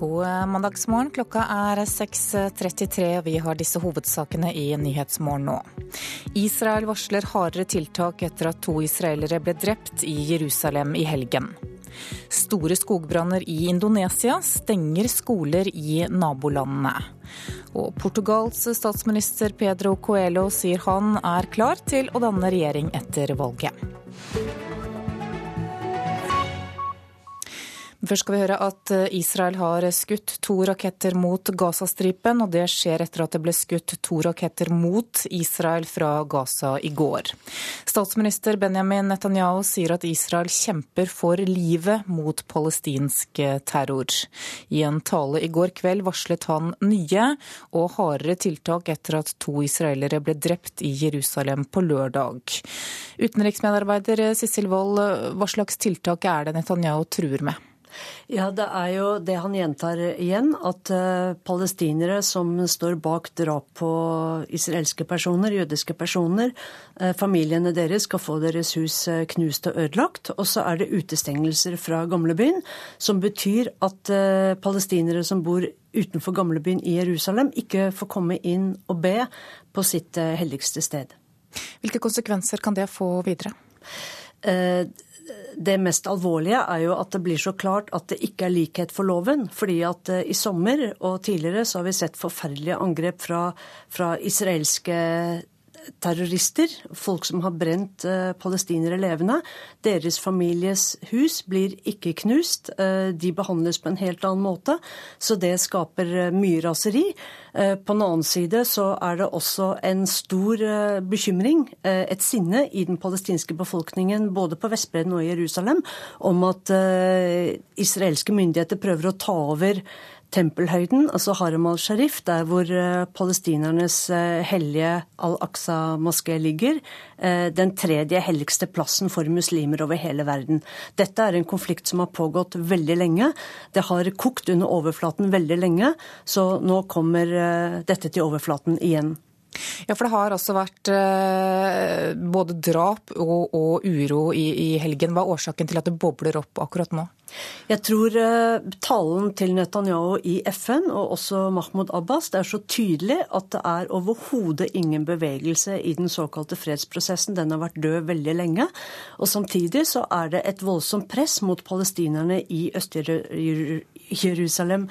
God mandagsmorgen. Klokka er 6.33, og vi har disse hovedsakene i Nyhetsmorgen nå. Israel varsler hardere tiltak etter at to israelere ble drept i Jerusalem i helgen. Store skogbranner i Indonesia stenger skoler i nabolandene. Og Portugals statsminister Pedro Coelho sier han er klar til å danne regjering etter valget. Først skal vi høre at eh, Israel har skutt to raketter mot Gazastripen, og det skjer etter at det ble skutt to raketter mot Israel fra Gaza i går. Statsminister Benjamin Netanyahu sier at Israel kjemper for livet mot palestinsk terror. I en tale i går kveld varslet han nye og hardere tiltak etter at to israelere ble drept i Jerusalem på lørdag. Utenriksmedarbeider Sissel Wold, hva slags tiltak er det Netanyahu truer med? Ja, det er jo det han gjentar igjen, at uh, palestinere som står bak drap på israelske personer, jødiske personer, uh, familiene deres skal få deres hus uh, knust og ødelagt. Og så er det utestengelser fra gamlebyen, som betyr at palestinere som bor utenfor gamlebyen i Jerusalem, ikke får komme inn og be på sitt helligste sted. Hvilke konsekvenser kan det få videre? Det mest alvorlige er jo at det blir så klart at det ikke er likhet for loven. Fordi at eh, i sommer og tidligere så har vi sett forferdelige angrep fra, fra israelske terrorister, folk som har brent uh, palestinere levende. Deres families hus blir ikke knust. Uh, de behandles på en helt annen måte. Så det skaper uh, mye raseri. På den annen side så er det også en stor bekymring, et sinne, i den palestinske befolkningen både på Vestbredden og i Jerusalem om at israelske myndigheter prøver å ta over tempelhøyden, altså Haram al-Sharif, der hvor eh, palestinernes eh, hellige al-Aqsa-moské ligger. Eh, den tredje helligste plassen for muslimer over hele verden. Dette er en konflikt som har pågått veldig lenge. Det har kokt under overflaten veldig lenge, så nå kommer dette til overflaten igjen. Ja, for det har altså vært eh, både drap og, og uro i, i, helgen. Hva er årsaken til at det bobler opp akkurat nå? Jeg tror eh, talen til Netanyahu i FN og også Mahmoud Abbas det er så tydelig at det er overhodet ingen bevegelse i den såkalte fredsprosessen. Den har vært død veldig lenge. Og samtidig så er det et voldsomt press mot palestinerne i Øst-Jerusalem.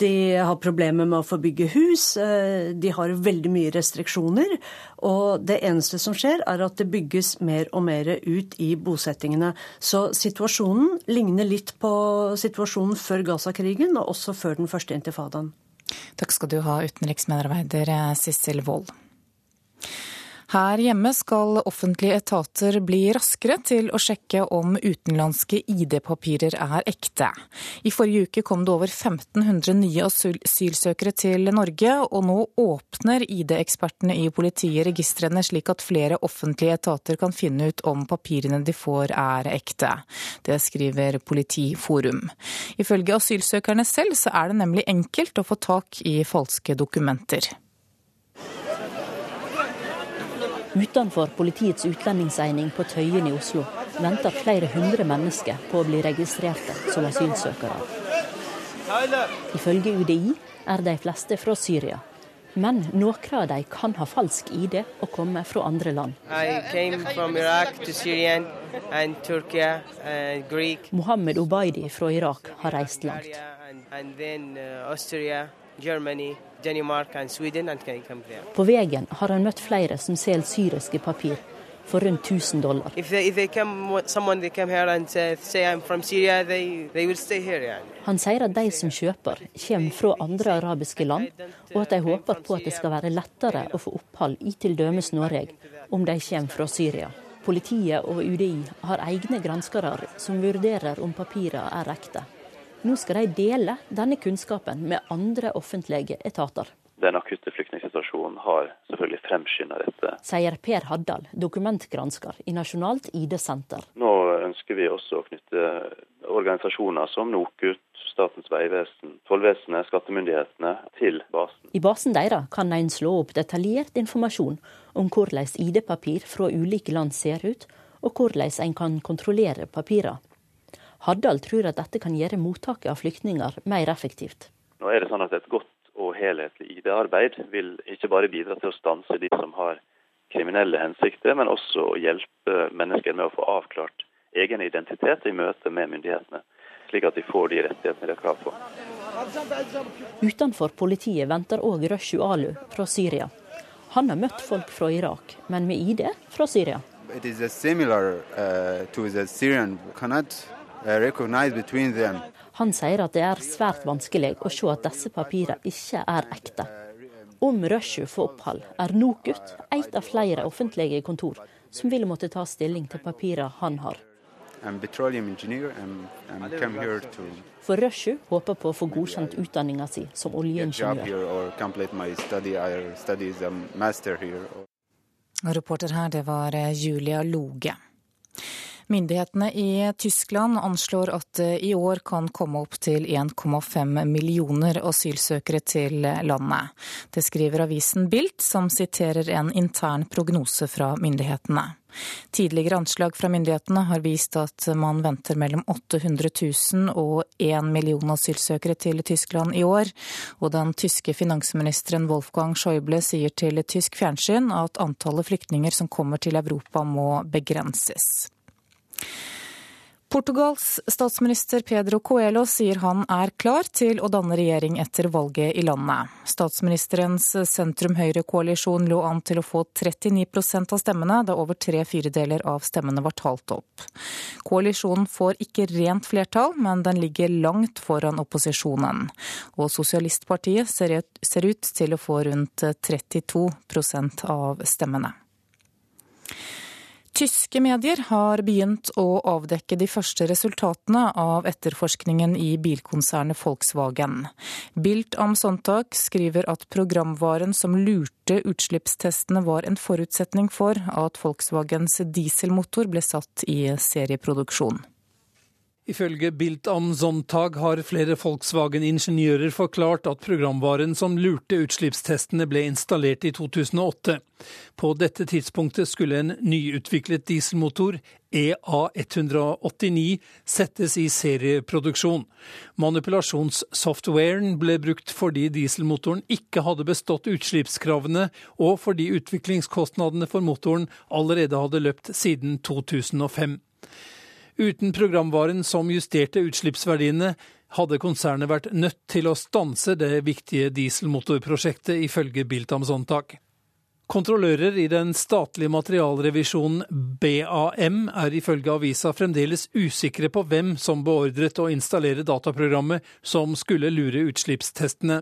De har problemer med å få bygge hus. Eh, de har veldig mye restriksjoner. Og det eneste som skjer, er at det bygges mer og mer ut i bosettingene. Så situasjonen ligner litt på situasjonen før Gaza-krigen, og også før den første intifadaen. Takk skal du ha, utenriksmedarbeider Sissel Wold. Her hjemme skal offentlige etater bli raskere til å sjekke om utenlandske ID-papirer er ekte. I forrige uke kom det over 1500 nye asylsøkere til Norge, og nå åpner ID-ekspertene i politiet registrene slik at flere offentlige etater kan finne ut om papirene de får er ekte. Det skriver Politiforum. Ifølge asylsøkerne selv så er det nemlig enkelt å få tak i falske dokumenter. Utenfor politiets utlendingseining på Tøyen i Oslo venter flere hundre mennesker på å bli registrerte som asylsøkere. Ifølge UDI er de fleste fra Syria. Men noen av dem kan ha falsk ID og komme fra andre land. Mohammed Obaidi fra Irak har reist langt. På veien har han møtt flere som selger syriske papir for rundt 1000 dollar. Han sier at de som kjøper, kommer fra andre arabiske land, og at de håper på at det skal være lettere å få opphold i t.d. Norge om de kommer fra Syria. Politiet og UDI har egne granskere som vurderer om papirene er ekte. Nå skal de dele denne kunnskapen med andre offentlige etater. Den akutte flyktningsituasjonen har selvfølgelig fremskynda dette. Sier Per Haddal, dokumentgransker i Nasjonalt ID-senter. Nå ønsker vi også å knytte organisasjoner som NOKUT, Statens vegvesen, tollvesenet, skattemyndighetene til basen. I basen deres kan en slå opp detaljert informasjon om hvordan ID-papir fra ulike land ser ut, og hvordan en kan kontrollere papirene. Haddal tror at dette kan gjøre mottaket av flyktninger mer effektivt. Nå er det sånn at Et godt og helhetlig ID-arbeid vil ikke bare bidra til å stanse de som har kriminelle hensikter, men også å hjelpe mennesker med å få avklart egen identitet i møte med myndighetene, slik at de får de rettighetene de har krav på. Utenfor politiet venter òg Røshu Alu fra Syria. Han har møtt folk fra Irak, men med ID fra Syria. It is similar uh, to the Syrian. Cannot recognize between them. Han sier at det er svært vanskelig å se at disse papirene ikke er ekte. Om Rushu får opphold, er NOKUT et av flere offentlige kontor som vil måtte ta stilling til papirene han har. For Rushu håper på å få godkjent utdanninga si som oljeingeniør. Reporter her, det var Julia Loge. Myndighetene i Tyskland anslår at det i år kan komme opp til 1,5 millioner asylsøkere til landet. Det skriver avisen Bilt, som siterer en intern prognose fra myndighetene. Tidligere anslag fra myndighetene har vist at man venter mellom 800 000 og 1 million asylsøkere til Tyskland i år. Og den tyske finansministeren Wolfgang Schäuble sier til tysk fjernsyn at antallet flyktninger som kommer til Europa må begrenses. Portugals statsminister Pedro Coelho sier han er klar til å danne regjering etter valget i landet. Statsministerens sentrum-høyre-koalisjon lå an til å få 39% av stemmene, da over tre firedeler av stemmene var talt opp. Koalisjonen får ikke rent flertall, men den ligger langt foran opposisjonen. Og Sosialistpartiet ser ut til å få rundt 32% av stemmene. Tyske medier har begynt å avdekke de første resultatene av etterforskningen i bilkonsernet Volkswagen. Bild am Sonntag skriver at programvaren som lurte utslippstestene var en forutsetning for at Volkswagens dieselmotor ble satt i serieproduksjon. Ifølge Bilt am Sonntag har flere Volkswagen-ingeniører forklart at programvaren som lurte utslippstestene ble installert i 2008. På dette tidspunktet skulle en nyutviklet dieselmotor, EA189, settes i serieproduksjon. Manipulasjonssoftwaren ble brukt fordi dieselmotoren ikke hadde bestått utslippskravene, og fordi utviklingskostnadene for motoren allerede hadde løpt siden 2005. Uten programvaren som justerte utslippsverdiene, hadde konsernet vært nødt til å stanse det viktige dieselmotorprosjektet, ifølge Biltams håndtak. Kontrollører i den statlige materialrevisjonen BAM er ifølge avisa fremdeles usikre på hvem som beordret å installere dataprogrammet som skulle lure utslippstestene.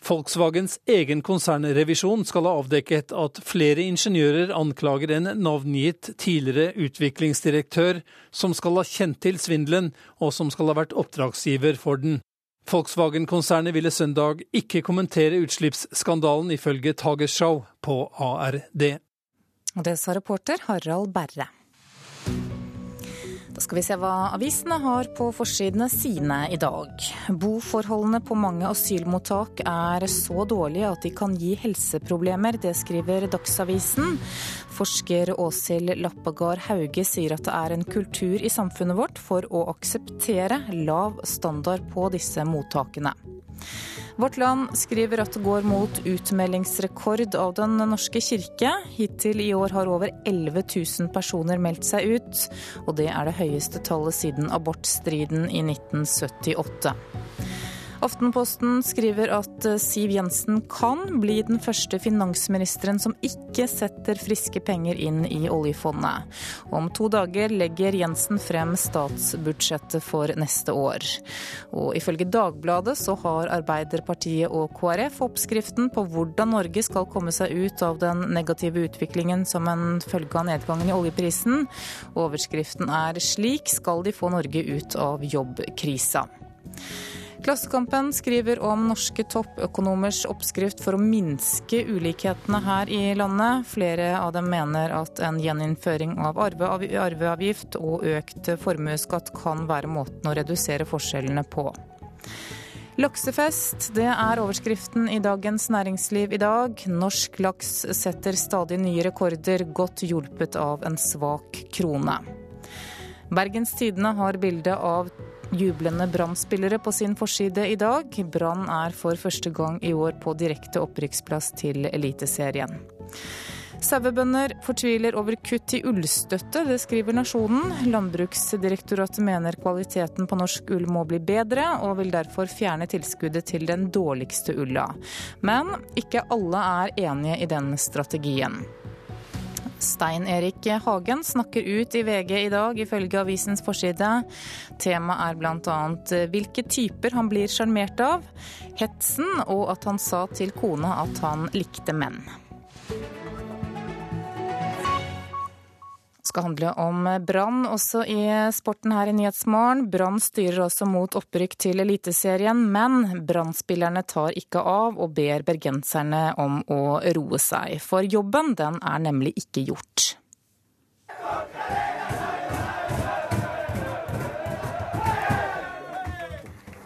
Volkswagens egen konsernrevisjon skal ha avdekket at flere ingeniører anklager en navngitt tidligere utviklingsdirektør, som skal ha kjent til svindelen, og som skal ha vært oppdragsgiver for den. Volkswagen-konsernet ville søndag ikke kommentere utslippsskandalen, ifølge Tagesschau på ARD. Det sa reporter Harald Berre. Da skal vi se hva avisene har på forsidene sine i dag. Boforholdene på mange asylmottak er så dårlige at de kan gi helseproblemer. Det skriver Dagsavisen. Forsker Åshild Lappegard Hauge sier at det er en kultur i samfunnet vårt for å akseptere lav standard på disse mottakene. Vårt Land skriver at det går mot utmeldingsrekord av Den norske kirke. Hittil i år har over 11 000 personer meldt seg ut, og det er det høyeste tallet siden abortstriden i 1978. Aftenposten skriver at eh, Siv Jensen kan bli den første finansministeren som ikke setter friske penger inn i oljefondet. Om to dager legger Jensen frem statsbudsjettet for neste år. Og ifølge Dagbladet så har Arbeiderpartiet og KrF oppskriften på hvordan Norge skal komme seg ut av den negative utviklingen som en følge av nedgangen i oljeprisen. Overskriften er 'Slik skal de få Norge ut av jobbkrisa'. Klassekampen skriver om norske toppøkonomers oppskrift for å minske ulikhetene her i landet. Flere av dem mener at en gjeninnføring av arveavgift og økt formuesskatt kan være måten å redusere forskjellene på. Laksefest, det er overskriften i Dagens Næringsliv i dag. Norsk laks setter stadig nye rekorder, godt hjulpet av en svak krone. Bergens Tidende har bilde av jublende Brann-spillere på sin forside i dag. Brann er for første gang i år på direkte opprykksplass til Eliteserien. Sauebønder fortviler over kutt i ullstøtte, det skriver Nasjonen. Landbruksdirektoratet mener kvaliteten på norsk ull må bli bedre, og vil derfor fjerne tilskuddet til den dårligste ulla. Men ikke alle er enige i den strategien. Stein Erik Hagen snakker ut i VG i dag, ifølge avisens forside. Temaet er bl.a. hvilke typer han blir sjarmert av, hetsen og at han sa til kona at han likte menn. Skal handle om Brann, også i sporten her i Nyhetsmorgen. Brann styrer også mot opprykk til Eliteserien, men Brann-spillerne tar ikke av og ber bergenserne om å roe seg. For jobben, den er nemlig ikke gjort.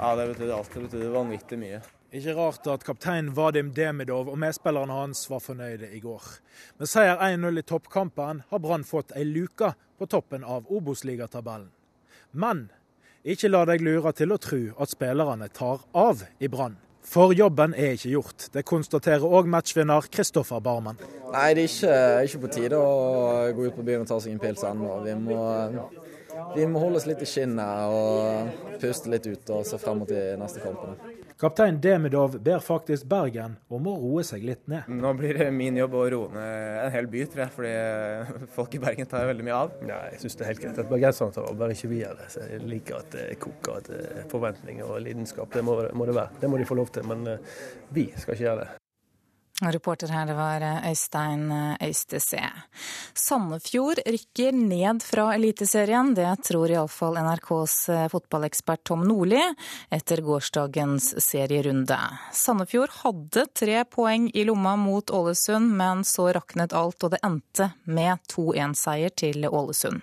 Ja, det betydde alt. Det betydde vanvittig mye. Ikke rart at kaptein Vadim Demidov og medspillerne hans var fornøyde i går. Med seier 1-0 i toppkampen har Brann fått ei luke på toppen av Obos-ligatabellen. Men ikke la deg lure til å tro at spillerne tar av i Brann. For jobben er ikke gjort. Det konstaterer òg matchvinner Kristoffer Barmen. Nei, det er ikke, ikke på tide å gå ut på byen og ta seg en pils ennå. Vi vi må holde oss litt i skinnet og puste litt ut og se frem mot de neste kampene. Kaptein Demidov ber faktisk Bergen om å roe seg litt ned. Nå blir det min jobb å roe ned en hel by, tror jeg, fordi folk i Bergen tar veldig mye av. Ja, jeg syns det er helt greit at bergenserne tar av, bare ikke vi gjør det. Så jeg liker at det koker, at det er forventninger og lidenskap. Det må, må, det være. Det må de få lov til, men eh, vi skal ikke gjøre det. Reporter her det var eh, Øystein eh, Øystese. Sandefjord rykker ned fra Eliteserien. Det tror iallfall NRKs eh, fotballekspert Tom Nordli etter gårsdagens serierunde. Sandefjord hadde tre poeng i lomma mot Ålesund, men så raknet alt, og det endte med 2-1-seier til Ålesund.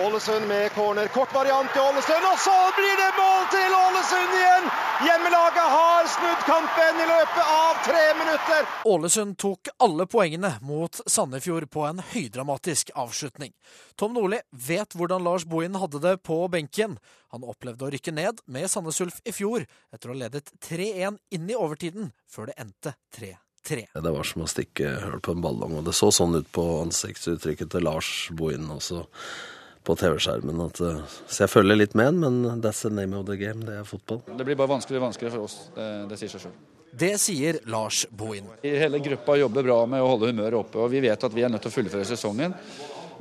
Ålesund med corner. Kort variant til Ålesund, og så blir det mål til Ålesund igjen! Hjemmelaget har snudd kampen i løpet av tre minutter. Ålesund tok alle poengene mot Sandefjord på en høydramatisk avslutning. Tom Nordli vet hvordan Lars Bohin hadde det på benken. Han opplevde å rykke ned med Sandnes Ulf i fjor, etter å ha ledet 3-1 inn i overtiden, før det endte 3-3. Tre. Det var som å stikke hull på en ballong, og det så sånn ut på ansiktsuttrykket til Lars Bohin også på TV-skjermen. Eh, så jeg følger litt med, men that's the name of the game. Det er fotball. Det blir bare vanskeligere og vanskeligere for oss. Det, det sier seg sjøl. Det sier Lars Bohin. Hele gruppa jobber bra med å holde humøret oppe, og vi vet at vi er nødt til å fullføre sesongen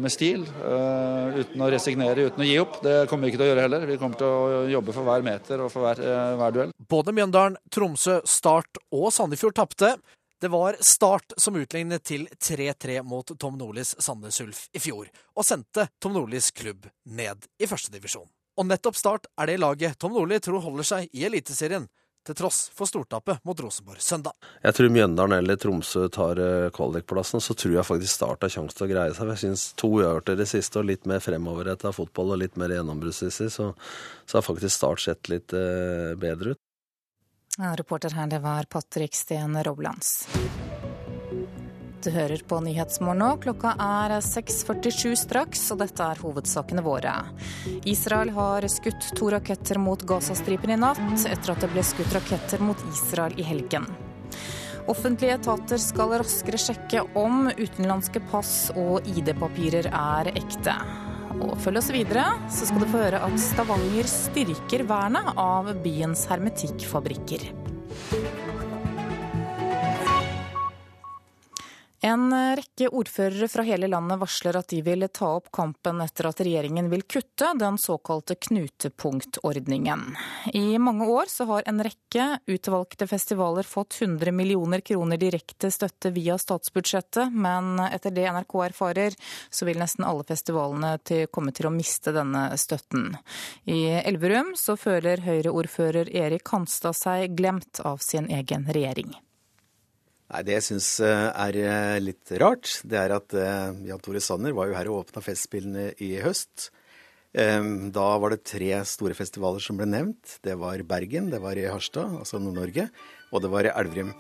med stil. Uh, uten å resignere, uten å gi opp. Det kommer vi ikke til å gjøre heller. Vi kommer til å jobbe for hver meter og for hver, uh, hver duell. Både Mjøndalen, Tromsø, Start og Sandefjord tapte. Det var Start som utlignet til 3-3 mot Tom Nordlis Sandnes Ulf i fjor, og sendte Tom Nordlis klubb ned i førstedivisjon. Og nettopp Start er det laget Tom Nordli tror holder seg i Eliteserien, til tross for stortapet mot Rosenborg søndag. Jeg tror Mjøndalen eller Tromsø tar eh, kvalikplassen, så tror jeg faktisk Start har sjanse til å greie seg. Jeg syns to uavgjorte i det siste og litt mer fremoverrettet fotball og litt mer gjennombruddssissig, så, så har faktisk Start sett litt eh, bedre ut. Ja, reporter her, det var Patrick Steen Roblands. Du hører på Nyhetsmorgen nå. Klokka er 6.47 straks, og dette er hovedsakene våre. Israel har skutt to raketter mot Gazastripen i natt, etter at det ble skutt raketter mot Israel i helgen. Offentlige etater skal raskere sjekke om utenlandske pass og ID-papirer er ekte. Og følg oss videre, så skal du få høre at Stavanger styrker vernet av byens hermetikkfabrikker. En rekke ordførere fra hele landet varsler at de vil ta opp kampen etter at regjeringen vil kutte den såkalte knutepunktordningen. I mange år så har en rekke utvalgte festivaler fått 100 millioner kroner direkte støtte via statsbudsjettet, men etter det NRK erfarer, så vil nesten alle festivalene til komme til å miste denne støtten. I Elverum så føler Høyre-ordfører Erik Hanstad seg glemt av sin egen regjering. Nei, Det jeg syns eh, er eh, litt rart, det er at eh, Jan Tore Sanner var jo her og åpna Festspillene i høst. Da var det tre store festivaler som ble nevnt. Det var Bergen, det var i Harstad, altså Nord-Norge, og det var i Elverum.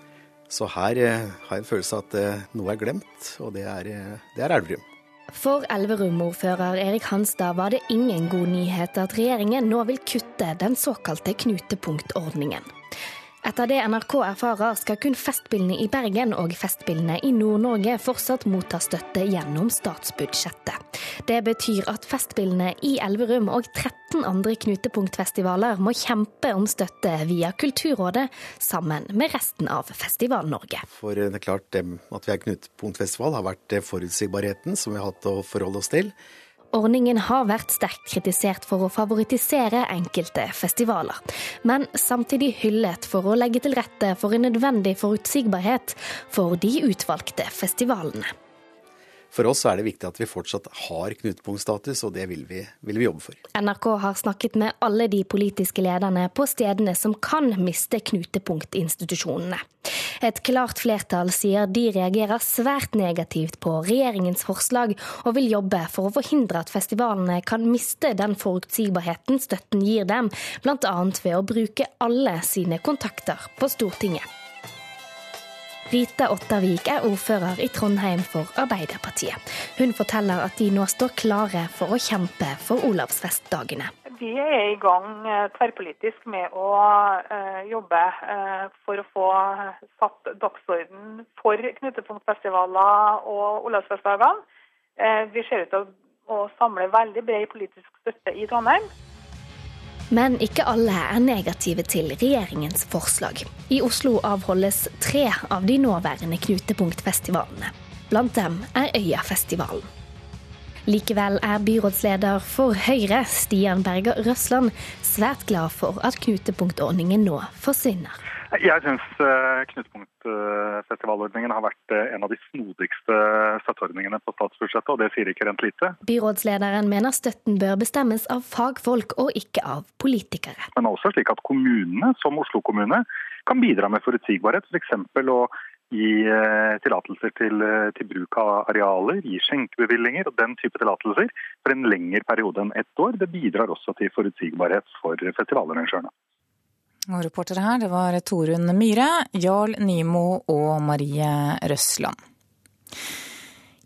Så her har jeg en følelse av at noe er glemt, og det er, det er Elverum. For Elverum-ordfører Erik Hanstad var det ingen god nyhet at regjeringen nå vil kutte den såkalte knutepunktordningen. Etter det NRK erfarer, skal kun Festspillene i Bergen og Festspillene i Nord-Norge fortsatt motta støtte gjennom statsbudsjettet. Det betyr at Festspillene i Elverum og 13 andre knutepunktfestivaler må kjempe om støtte via Kulturrådet, sammen med resten av Festival-Norge. For det er klart, at vi er knutepunktfestival har vært forutsigbarheten som vi har hatt å forholde oss til. Ordningen har vært sterkt kritisert for å favorittisere enkelte festivaler, men samtidig hyllet for å legge til rette for en nødvendig forutsigbarhet for de utvalgte festivalene. For oss er det viktig at vi fortsatt har knutepunktstatus, og det vil vi, vil vi, jobbe for. NRK har snakket med alle de politiske lederne på stedene som kan miste knutepunktinstitusjonene. Et klart flertall sier de reagerer svært negativt på regjeringens forslag, og vil jobbe for å forhindre at festivalene kan miste den forutsigbarheten støtten gir dem, bl.a. ved å bruke alle sine kontakter på Stortinget. Rita Ottervik er ordfører i Trondheim for Arbeiderpartiet. Hun forteller at de nå står klare for å kjempe for Olavsfestdagene. Vi er i gang eh, tverrpolitisk med å uh, jobbe uh, for å få satt dagsorden for knutepunktfestivaler og Olavsfestdagene. Vi ser ut til å samle veldig bred politisk støtte i Trondheim. Men ikke alle er negative til regjeringens forslag. I Oslo avholdes tre av de nåværende knutepunktfestivalene. Blant dem er Øyafestivalen. Likevel er byrådsleder for Høyre, Stian Berger Røsland, svært glad for at knutepunktordningen nå forsvinner. Jeg syns eh, knutepunktfestivalordningen har vært eh, en av de snodigste støtteordningene på statsbudsjettet, og det sier ikke rent lite. Byrådslederen mener støtten bør bestemmes av fagfolk og ikke av politikere. Men også slik at kommunene, som Oslo kommune, kan bidra med forutsigbarhet. F.eks. For å gi eh, tillatelser til, til, bruk av arealer, gi skjenkebevillinger og den type tillatelser for en lengre periode enn ett år. Det bidrar også til forutsigbarhet for festivalarrangørene. Og reportere her, det var Torunn Myhre, Jarl Nymo og Marie Røsland.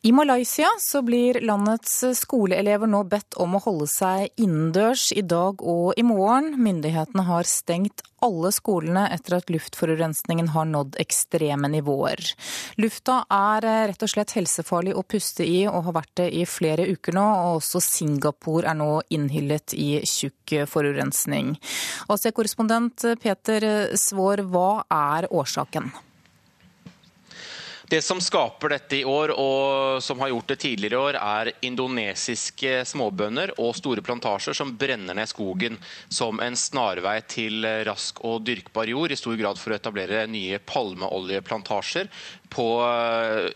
I Malaysia så blir landets skoleelever nå bedt om å holde seg innendørs i dag og i morgen. Myndighetene har stengt alle skolene etter at luftforurensningen har nådd ekstreme nivåer. Lufta er rett og slett helsefarlig å puste i og har vært det i flere uker nå. og Også Singapore er nå innhyllet i tjukk forurensning. AC-korrespondent Peter Svår, hva er årsaken? Det som skaper dette i år, og som har gjort det tidligere i år, er indonesiske småbønder og store plantasjer som brenner ned skogen som en snarvei til rask og dyrkbar jord, i stor grad for å etablere nye palmeoljeplantasjer på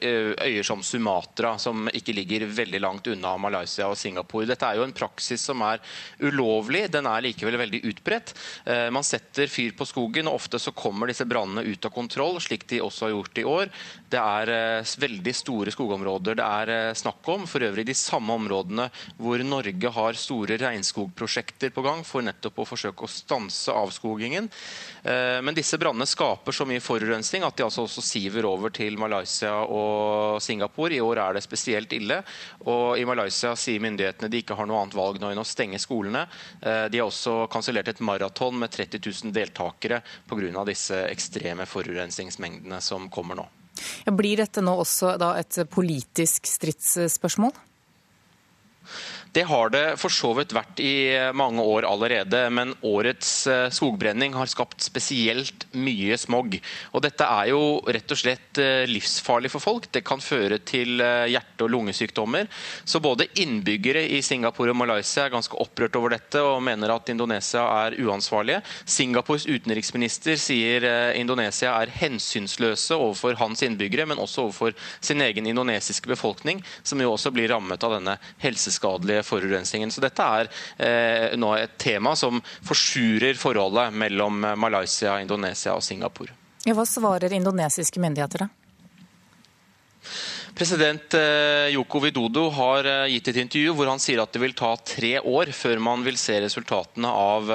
eh, øyer som Sumatra, som ikke ligger veldig langt unna Malaysia og Singapore. Dette er jo en praksis som er ulovlig, den er likevel veldig utbredt. Eh, man setter fyr på skogen, og ofte så kommer disse brannene ut av kontroll, slik de også har gjort i år. Det er eh, veldig store skogområder det er snakk om, for øvrig de samme områdene hvor Norge har store regnskogprosjekter på gang for nettopp å forsøke å stanse avskogingen. Men disse brannene skaper så mye forurensning at de altså også siver over til til Malaysia og Singapore. I år er det spesielt ille. Og I Malaysia sier myndighetene de ikke har noe annet valg nå enn å stenge skolene. Eh, de har også kansellert et maraton med 30 000 deltakere pga. disse ekstreme forurensningsmengdene som kommer nå. Blir dette nå også et politisk stridsspørsmål? Det har det for så vidt vært i mange år allerede, men årets eh, skogbrenning har skapt spesielt mye smog. Og dette er jo rett og slett eh, livsfarlig for folk. Det kan føre til eh, hjerte- og lungesykdommer. Så både innbyggere i Singapore og Malaysia er ganske opprørt over dette og mener at Indonesia er uansvarlige. Singapores utenriksminister sier Indonesia er hensynsløse overfor hans innbyggere, men også overfor sin egen indonesiske befolkning, som jo også blir rammet av denne helseskadelige forurensningen. Så dette er eh, nå et tema som forsurer forholdet mellom Malaysia, Indonesia og Singapore. Hva svarer indonesiske myndigheter, da? President Joko Widodo har gitt et intervju hvor han sier at det vil ta tre år før man vil se resultatene av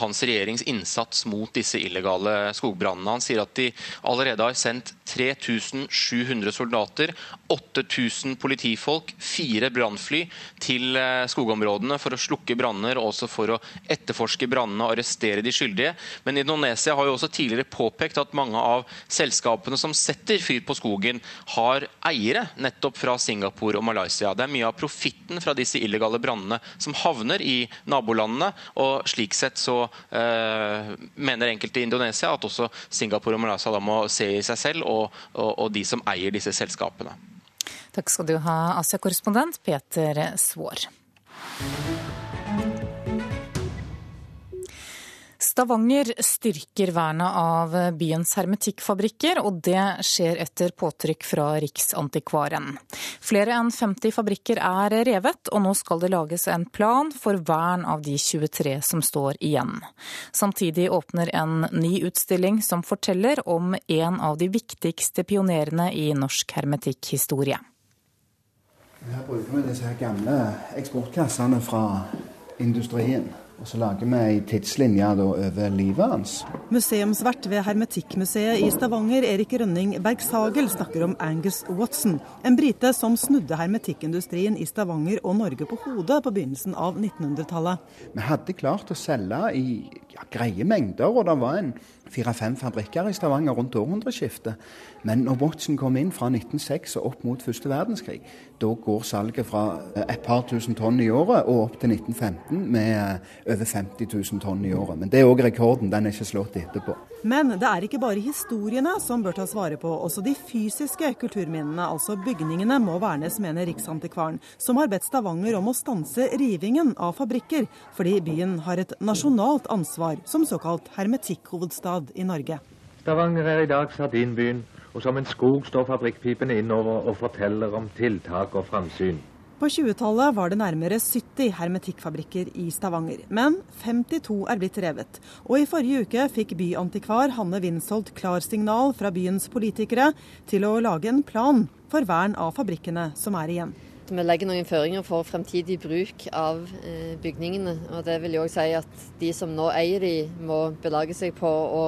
hans regjerings innsats mot disse illegale skogbrannene. Han sier at de allerede har sendt 3700 soldater, 8000 politifolk, fire brannfly til skogområdene for å slukke branner og også for å etterforske brannene og arrestere de skyldige. Men Indonesia har jo også tidligere påpekt at mange av selskapene som setter fyr på skogen, har eiere nettopp fra Singapore og Malaysia. Det er mye av profitten fra disse illegale brannene som havner i nabolandene. og Slik sett så øh, mener enkelte i Indonesia at også Singapore og Malaysia da må se i seg selv og, og, og de som eier disse selskapene. Takk skal du ha, Asia-korrespondent Peter Svaar. Stavanger styrker vernet av byens hermetikkfabrikker, og det skjer etter påtrykk fra Riksantikvaren. Flere enn 50 fabrikker er revet, og nå skal det lages en plan for vern av de 23 som står igjen. Samtidig åpner en ny utstilling som forteller om en av de viktigste pionerene i norsk hermetikkhistorie. Her bruker vi disse gamle eksportkassene fra industrien. Og så lager vi ei tidslinje over livet hans. Museumsvert ved Hermetikkmuseet i Stavanger, Erik Rønning Bergshagel, snakker om Angus Watson. En brite som snudde hermetikkindustrien i Stavanger og Norge på hodet på begynnelsen av 1900-tallet. Vi hadde klart å selge i ja, greie mengder, og det var en fire-fem fabrikker i Stavanger rundt århundreskiftet. Men når Watson kom inn fra 1906 og opp mot første verdenskrig, da går salget fra eh, et par tusen tonn i året og opp til 1915 med eh, over 50 000 tonn i året. Men det er òg rekorden, den er ikke slått etterpå. Men det er ikke bare historiene som bør tas vare på. Også de fysiske kulturminnene, altså bygningene, må vernes, mener Riksantikvaren, som har bedt Stavanger om å stanse rivingen av fabrikker, fordi byen har et nasjonalt ansvar som såkalt hermetikkhovedstad i Norge. Stavanger er i dag sardinbyen, og som en skog står fabrikkpipene innover og forteller om tiltak og framsyn. På 20-tallet var det nærmere 70 hermetikkfabrikker i Stavanger, men 52 er blitt revet. Og i forrige uke fikk byantikvar Hanne Winsholt klarsignal fra byens politikere til å lage en plan for vern av fabrikkene som er igjen. Vi legger noen føringer for fremtidig bruk av eh, bygningene. og Det vil jo også si at de som nå eier de, må belage seg på å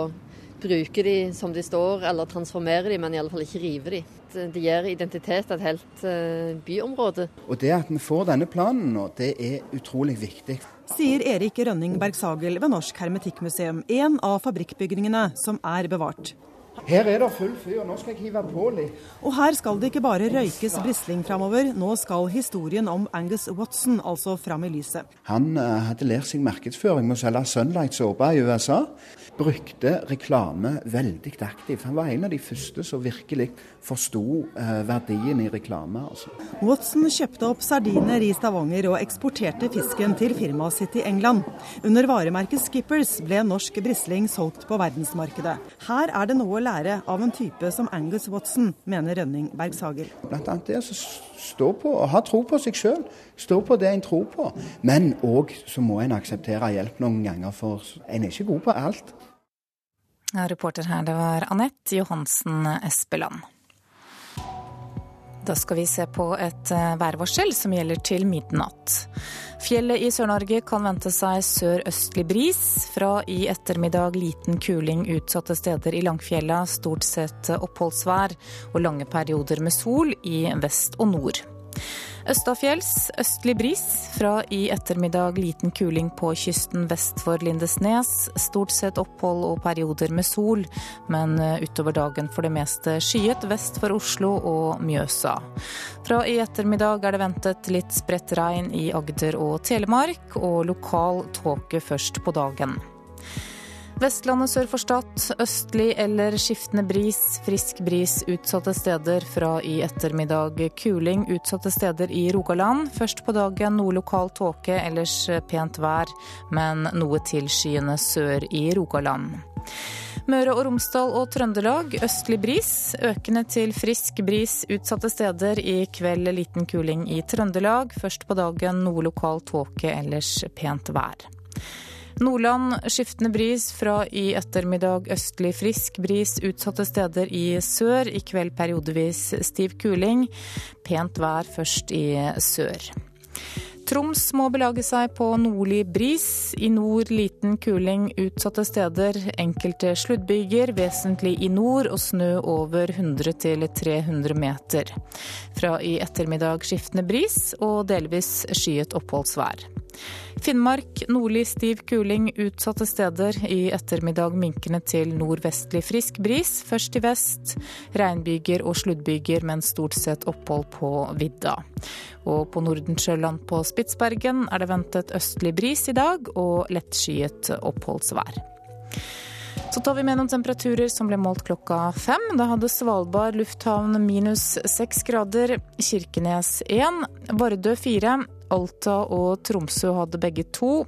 bruke de som de står, eller transformere de, men i alle fall ikke rive de. Det gir identitet til et helt eh, byområde. Og Det at vi får denne planen nå, det er utrolig viktig. Sier Erik Rønning Bergsagel ved Norsk Hermetikkmuseum, en av fabrikkbygningene som er bevart. Her er det full fyr, nå skal jeg hive på litt. Og her skal det ikke bare røykes brisling framover, nå skal historien om Angus Watson altså fram i lyset. Han uh, hadde lært seg markedsføring med å selge Sunlight-såpe i USA brukte reklame veldig aktivt. Han var en av de første som virkelig forsto eh, verdien i reklame. Altså. Watson kjøpte opp sardiner i Stavanger og eksporterte fisken til firmaet sitt i England. Under varemerket Skippers ble norsk brisling solgt på verdensmarkedet. Her er det noe å lære av en type som Angus Watson, mener Rønning Bergshager. Blant annet det å stå på og ha tro på seg sjøl. Stå på det en tror på. Men òg så må en akseptere hjelp noen ganger, for en er ikke god på alt. Ja, reporter her, det var Anette Johansen Espeland. Da skal vi se på et eh, værvarsel som gjelder til midnatt. Fjellet i Sør-Norge kan vente seg sørøstlig bris. Fra i ettermiddag liten kuling utsatte steder i Langfjella. Stort sett oppholdsvær og lange perioder med sol i vest og nord. Østafjells østlig bris. Fra i ettermiddag liten kuling på kysten vest for Lindesnes. Stort sett opphold og perioder med sol, men utover dagen for det meste skyet vest for Oslo og Mjøsa. Fra i ettermiddag er det ventet litt spredt regn i Agder og Telemark, og lokal tåke først på dagen. Vestlandet sør for Stad østlig eller skiftende bris. Frisk bris utsatte steder fra i ettermiddag. Kuling utsatte steder i Rogaland. Først på dagen noe lokal tåke, ellers pent vær, men noe tilskyende sør i Rogaland. Møre og Romsdal og Trøndelag østlig bris. Økende til frisk bris utsatte steder. I kveld liten kuling i Trøndelag. Først på dagen noe lokal tåke, ellers pent vær. Nordland skiftende bris, fra i ettermiddag østlig frisk bris utsatte steder i sør. I kveld periodevis stiv kuling. Pent vær først i sør. Troms må belage seg på nordlig bris. I nord liten kuling utsatte steder. Enkelte sluddbyger, vesentlig i nord, og snø over 100-300 meter. Fra i ettermiddag skiftende bris og delvis skyet oppholdsvær. Finnmark nordlig stiv kuling utsatte steder. I ettermiddag minkende til nordvestlig frisk bris. Først i vest. Regnbyger og sluddbyger, men stort sett opphold på vidda. Og på Nordensjøland på Spitsbergen er det ventet østlig bris i dag og lettskyet oppholdsvær. Så tar vi med noen temperaturer som ble målt klokka fem. Da hadde Svalbard lufthavn minus seks grader, Kirkenes én, Vardø fire, Alta og Tromsø hadde begge to.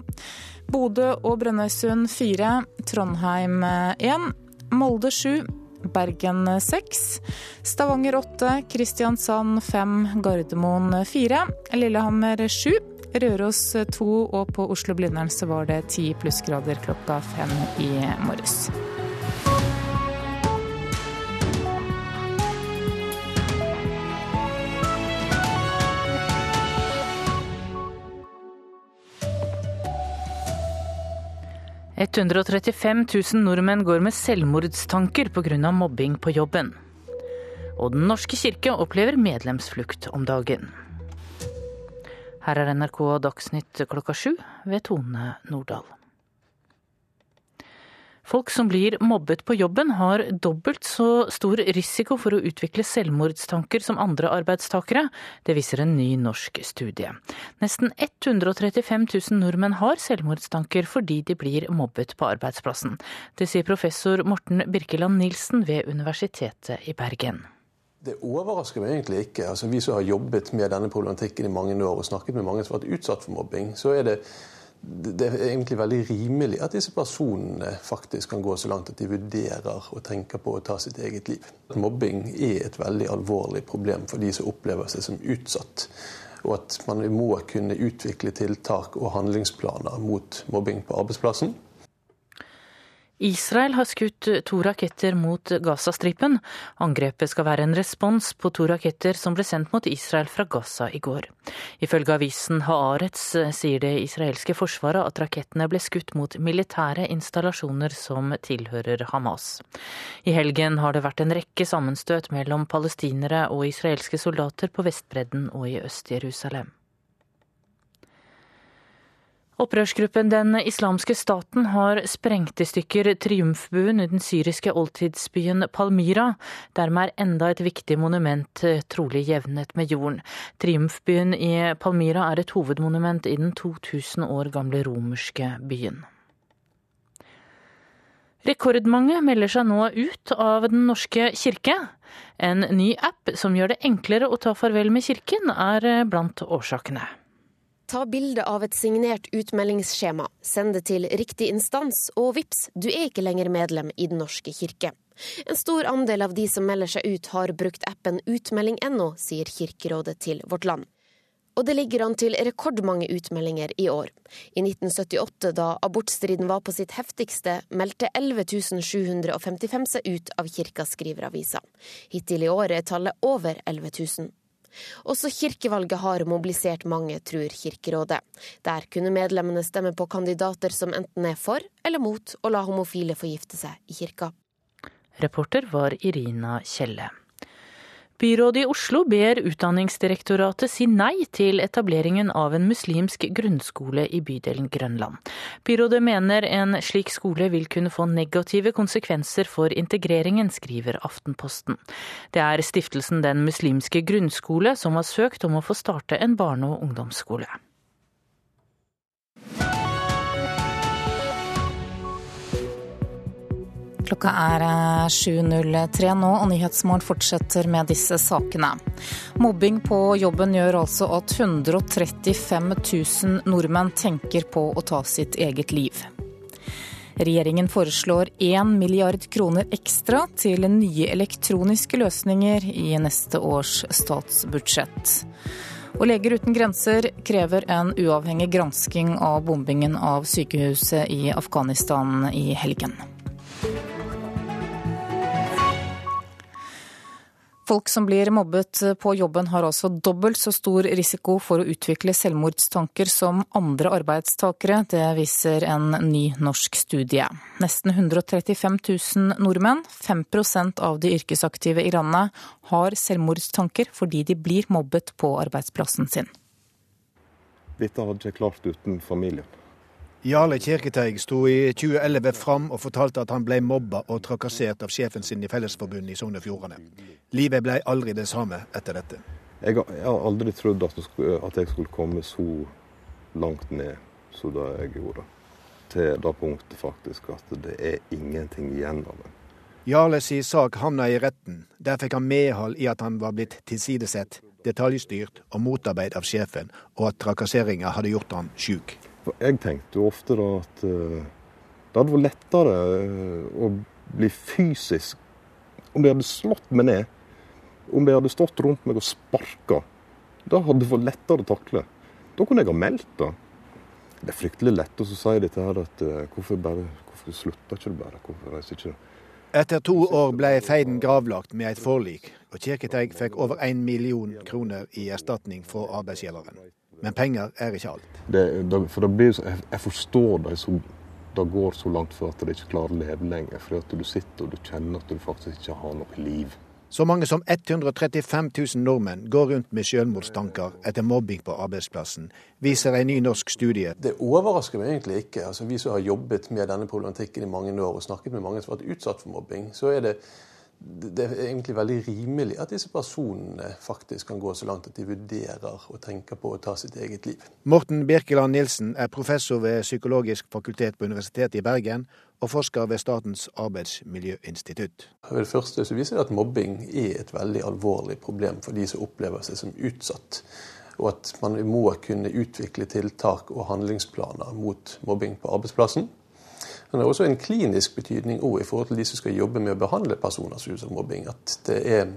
Bodø og Brønnøysund fire, Trondheim én, Molde sju. Bergen seks, Stavanger åtte, Kristiansand fem, Gardermoen fire, Lillehammer sju, Røros to, og på Oslo-Blindern så var det ti plussgrader klokka fem i morges. 135 000 nordmenn går med selvmordstanker pga. mobbing på jobben. Og Den norske kirke opplever medlemsflukt om dagen. Her er NRK Dagsnytt klokka sju ved Tone Nordahl. Folk som blir mobbet på jobben har dobbelt så stor risiko for å utvikle selvmordstanker som andre arbeidstakere. Det viser en ny norsk studie. Nesten 135 000 nordmenn har selvmordstanker fordi de blir mobbet på arbeidsplassen. Det sier professor Morten Birkeland Nilsen ved Universitetet i Bergen. Det overrasker meg egentlig ikke. Altså, vi som har jobbet med denne problematikken i mange år og snakket med mange som har vært utsatt for mobbing, så er det det er egentlig veldig rimelig at disse personene faktisk kan gå så langt at de vurderer og tenker på å ta sitt eget liv. Mobbing er et veldig alvorlig problem for de som opplever seg som utsatt. Og at man må kunne utvikle tiltak og handlingsplaner mot mobbing på arbeidsplassen. Israel har skutt to raketter mot Gazastripen. Angrepet skal være en respons på to raketter som ble sendt mot Israel fra Gaza i går. Ifølge avisen Haaretz sier det israelske forsvaret at rakettene ble skutt mot militære installasjoner som tilhører Hamas. I helgen har det vært en rekke sammenstøt mellom palestinere og israelske soldater på Vestbredden og i Øst-Jerusalem. Opprørsgruppen Den islamske staten har sprengt i stykker triumfbuen i den syriske oldtidsbyen Palmyra. Dermed er enda et viktig monument eh, trolig jevnet med jorden. Triumfbyen i Palmyra er et hovedmonument i den 2000 år gamle romerske byen. Rekordmange melder seg nå ut av Den norske kirke. En ny app som gjør det enklere å ta farvel med kirken, er eh, blant årsakene. Ta bilde av et signert utmeldingsskjema, send det til riktig instans, og vips, du er ikke lenger medlem i Den norske kirke. En stor andel av de som melder seg ut, har brukt appen utmelding.no, sier Kirkerådet til Vårt Land. Og det ligger an til rekordmange utmeldinger i år. I 1978, da abortstriden var på sitt heftigste, meldte 11 755 seg ut av kirka, skriver avisa. Hittil i år er tallet over 11 000. Også kirkevalget har mobilisert mange, tror Kirkerådet. Der kunne medlemmene stemme på kandidater som enten er for eller mot å la homofile få gifte seg i kirka. Reporter var Irina Kjelle. Byrådet i Oslo ber Utdanningsdirektoratet si nei til etableringen av en muslimsk grunnskole i bydelen Grønland. Byrådet mener en slik skole vil kunne få negative konsekvenser for integreringen, skriver Aftenposten. Det er stiftelsen Den muslimske grunnskole som har søkt om å få starte en barne- og ungdomsskole. Klokka er 7.03 eh, nå, og Nyhetsmorgen fortsetter med disse sakene. Mobbing på jobben gjør altså at 135 000 nordmenn tenker på å ta sitt eget liv. Regjeringen foreslår 1 milliard kroner ekstra til nye elektroniske løsninger i neste års statsbudsjett. Og Leger uten grenser krever en uavhengig gransking av bombingen av sykehuset i Afghanistan i helgen. Folk som blir mobbet på jobben har altså dobbelt så stor risiko for å utvikle selvmordstanker som andre arbeidstakere. Det viser en ny norsk studie. Nesten 135 000 nordmenn, 5% av de yrkesaktive i landet, har selvmordstanker fordi de blir mobbet på arbeidsplassen sin. Dette hadde jeg klart uten familien. Jarle Kirketeig sto i 2011 fram og fortalte at han ble mobba og trakassert av sjefen sin i Fellesforbundet i Sogn og Fjordane. Livet ble aldri det samme etter dette. Jeg har aldri trodd at, jeg skulle komme så langt ned som det jeg gjorde. Til det punktet faktisk at det er ingenting igjen av det. Jarle si sak havna i retten. Der fikk han medhold i at han var blitt tilsidesett, detaljstyrt og motarbeid av sjefen, og at trakasseringa hadde gjort han sjuk. Jeg tenkte jo ofte da at uh, det hadde vært lettere uh, å bli fysisk om de hadde slått meg ned. Om de hadde stått rundt meg og sparka. Da hadde det vært lettere å takle. Da kunne jeg ha meldt det. Det er fryktelig lett å si dette her at uh, hvorfor, bare, hvorfor slutter ikke det bare? Hvorfor reiser ikke Etter to år ble feiden gravlagt med et forlik, og Kirketeig fikk over én million kroner i erstatning fra arbeidsgiveren. Men penger er ikke alt. Det, det, for det blir, jeg, jeg forstår det som det går så langt for at de ikke klarer å leve lenger. For at du sitter og du kjenner at du faktisk ikke har noe liv. Så mange som 135 000 nordmenn går rundt med selvmordstanker etter mobbing på arbeidsplassen, viser en ny norsk studie. Det overrasker meg egentlig ikke. Altså, vi som har jobbet med denne problematikken i mange år og snakket med mange som har vært utsatt for mobbing, så er det det er egentlig veldig rimelig at disse personene faktisk kan gå så langt at de vurderer og tenker på å ta sitt eget liv. Morten Birkeland Nilsen er professor ved Psykologisk fakultet på Universitetet i Bergen og forsker ved Statens arbeidsmiljøinstitutt. Ved det første så viser det at mobbing er et veldig alvorlig problem for de som opplever seg som utsatt. Og at man må kunne utvikle tiltak og handlingsplaner mot mobbing på arbeidsplassen. Men det har også en klinisk betydning i forhold til de som skal jobbe med å behandle personer som utsetter mobbing. At det er,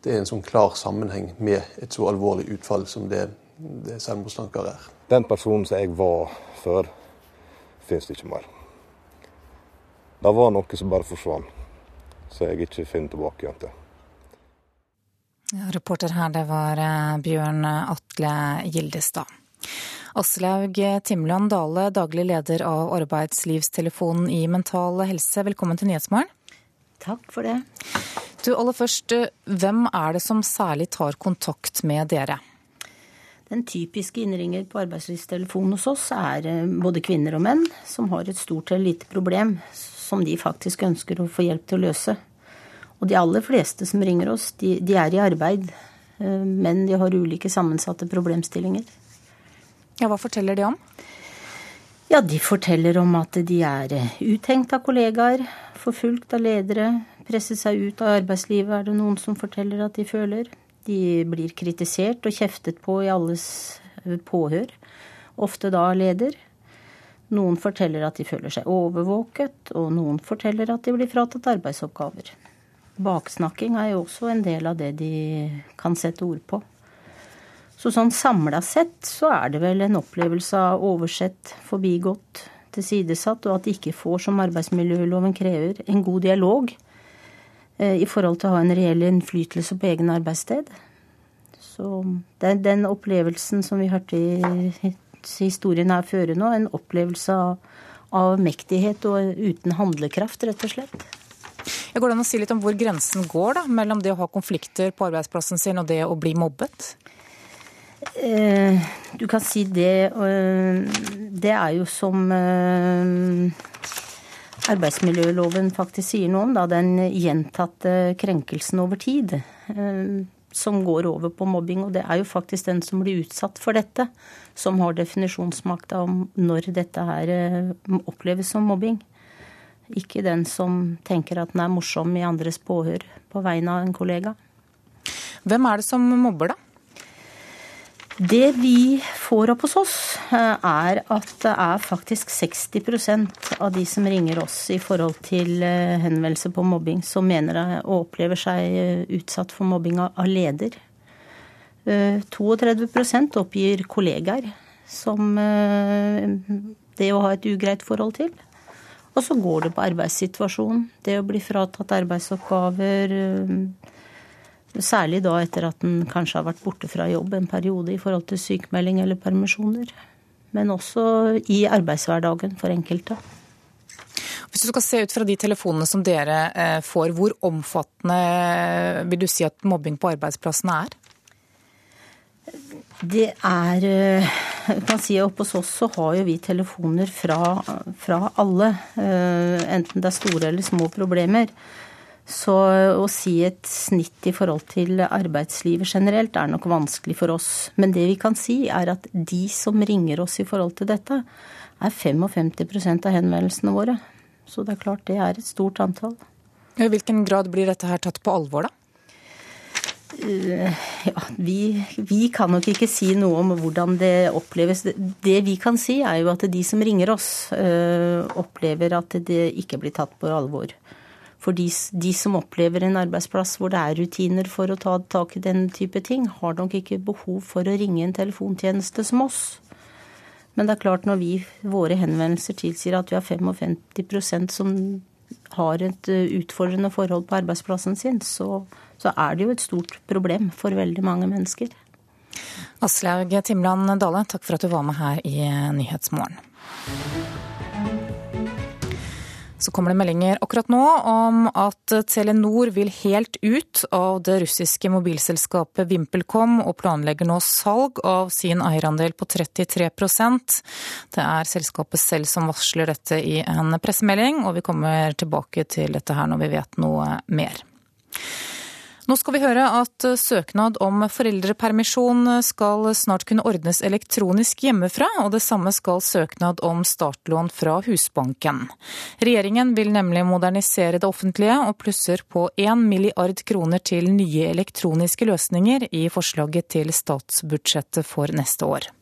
det er, en sånn klar sammenheng med et så alvorlig utfall som det, det selvmordstanker er. Den personen som jeg var før, finnes det ikke mer. Det var noe som bare forsvant, så jeg ikke finner tilbake igjen til. Ja, reporter her, det var eh, Bjørn Atle Gildestad. Aslaug Timland Dale, daglig leder av Arbeidslivstelefonen i Mental Helse, velkommen til Nyhetsmorgen. Takk for det. Du, aller først, hvem er det som særlig tar kontakt med dere? Den typiske innringer på arbeidslivstelefonen hos oss er eh, både kvinner og menn som har et stort eller lite problem som de faktisk ønsker å få hjelp til å løse. Og de aller fleste som ringer oss, de, de er i arbeid, eh, men de har ulike sammensatte problemstillinger. Ja, Hva forteller de om? Ja, De forteller om at de er eh, uthengt av kollegaer, forfulgt av ledere, presset seg ut av arbeidslivet, er det noen som forteller at de føler. De blir kritisert og kjeftet på i alles eh, påhør, ofte da leder. Noen forteller at de føler seg overvåket, og noen forteller at de blir fratatt arbeidsoppgaver. Baksnakking er jo også en del av det de kan sette ord på. Så sånn samla sett så er det vel en opplevelse av oversett, forbigått, tilsidesatt, og at de ikke får, som arbeidsmiljøloven krever, en god dialog eh, i forhold til å ha en reell innflytelse på egen arbeidssted. Så det er den opplevelsen som vi hørte i historien her føre nå, en opplevelse av, av mektighet og uten handlekraft, rett og slett. Jeg går det an å si litt om hvor grensen går da, mellom det å ha konflikter på arbeidsplassen sin og det å bli mobbet? Eh, du kan si det Det er jo som eh, arbeidsmiljøloven faktisk sier noe om, da, den gjentatte krenkelsen over tid. Eh, som går over på mobbing. Og det er jo faktisk den som blir utsatt for dette, som har definisjonsmakta om når dette her oppleves som mobbing. Ikke den som tenker at den er morsom i andres påhør på vegne av en kollega. Hvem er det som mobber, da? Det vi får opp hos oss, eh, er at det er faktisk 60% av de som ringer oss i forhold til eh, henvendelse på mobbing, som mener og opplever seg eh, utsatt for mobbing av leder. 32% oppgir kollegaer som det å ha et ugreit forhold til. Og så går det på arbeidssituasjonen. Det å bli fratatt arbeidsoppgaver. Særlig da etter at en kanskje har vært borte fra jobb en periode i forhold til sykemelding eller permisjoner. Men også i arbeidshverdagen for enkelte. Hvis du skal se ut fra de telefonene som dere eh, får, hvor omfattende vil du si at mobbing på arbeidsplassene er? Det er eh, jeg kan si Oppe hos oss så har jo vi telefoner fra, fra alle. Eh, enten det er store eller små problemer. Så å si et snitt i forhold til arbeidslivet generelt er nok vanskelig for oss. Men det vi kan si, er at de som ringer oss i forhold til dette, er 55% av henvendelsene våre. Så det er klart det er et stort antall. I hvilken grad blir dette her tatt på alvor, da? Eh, ja, vi, vi, kan nok ikke si noe om hvordan det oppleves. Det vi kan si, er jo at de som ringer oss, øh, opplever at det ikke blir tatt på alvor. For de, de, som opplever en arbeidsplass hvor det er rutiner for å ta tak i den type ting, har nok ikke behov for å ringe en telefontjeneste som oss. Men det er klart når vi, våre henvendelser tilsier at vi har 55% som har et eh, utfordrende forhold på arbeidsplassen sin, så, så er det jo et stort problem for veldig mange mennesker. Aslaug Timland Dale, takk for at du var med her i Nyhetsmorgen. Så kommer det meldinger akkurat nå om at Telenor vil helt ut av det russiske mobilselskapet VimpelCom og planlegger nå salg av sin eierandel på 33% Det er selskapet selv som varsler dette i en pressemelding, og vi kommer tilbake til dette her når vi vet noe mer. Nå skal vi høre at søknad om foreldrepermisjon skal snart kunne ordnes elektronisk hjemmefra, og det samme skal søknad om startlån fra Husbanken. Regjeringen vil nemlig modernisere det offentlige, og plusser på 1 milliard kroner til nye elektroniske løsninger i forslaget til statsbudsjettet for neste år.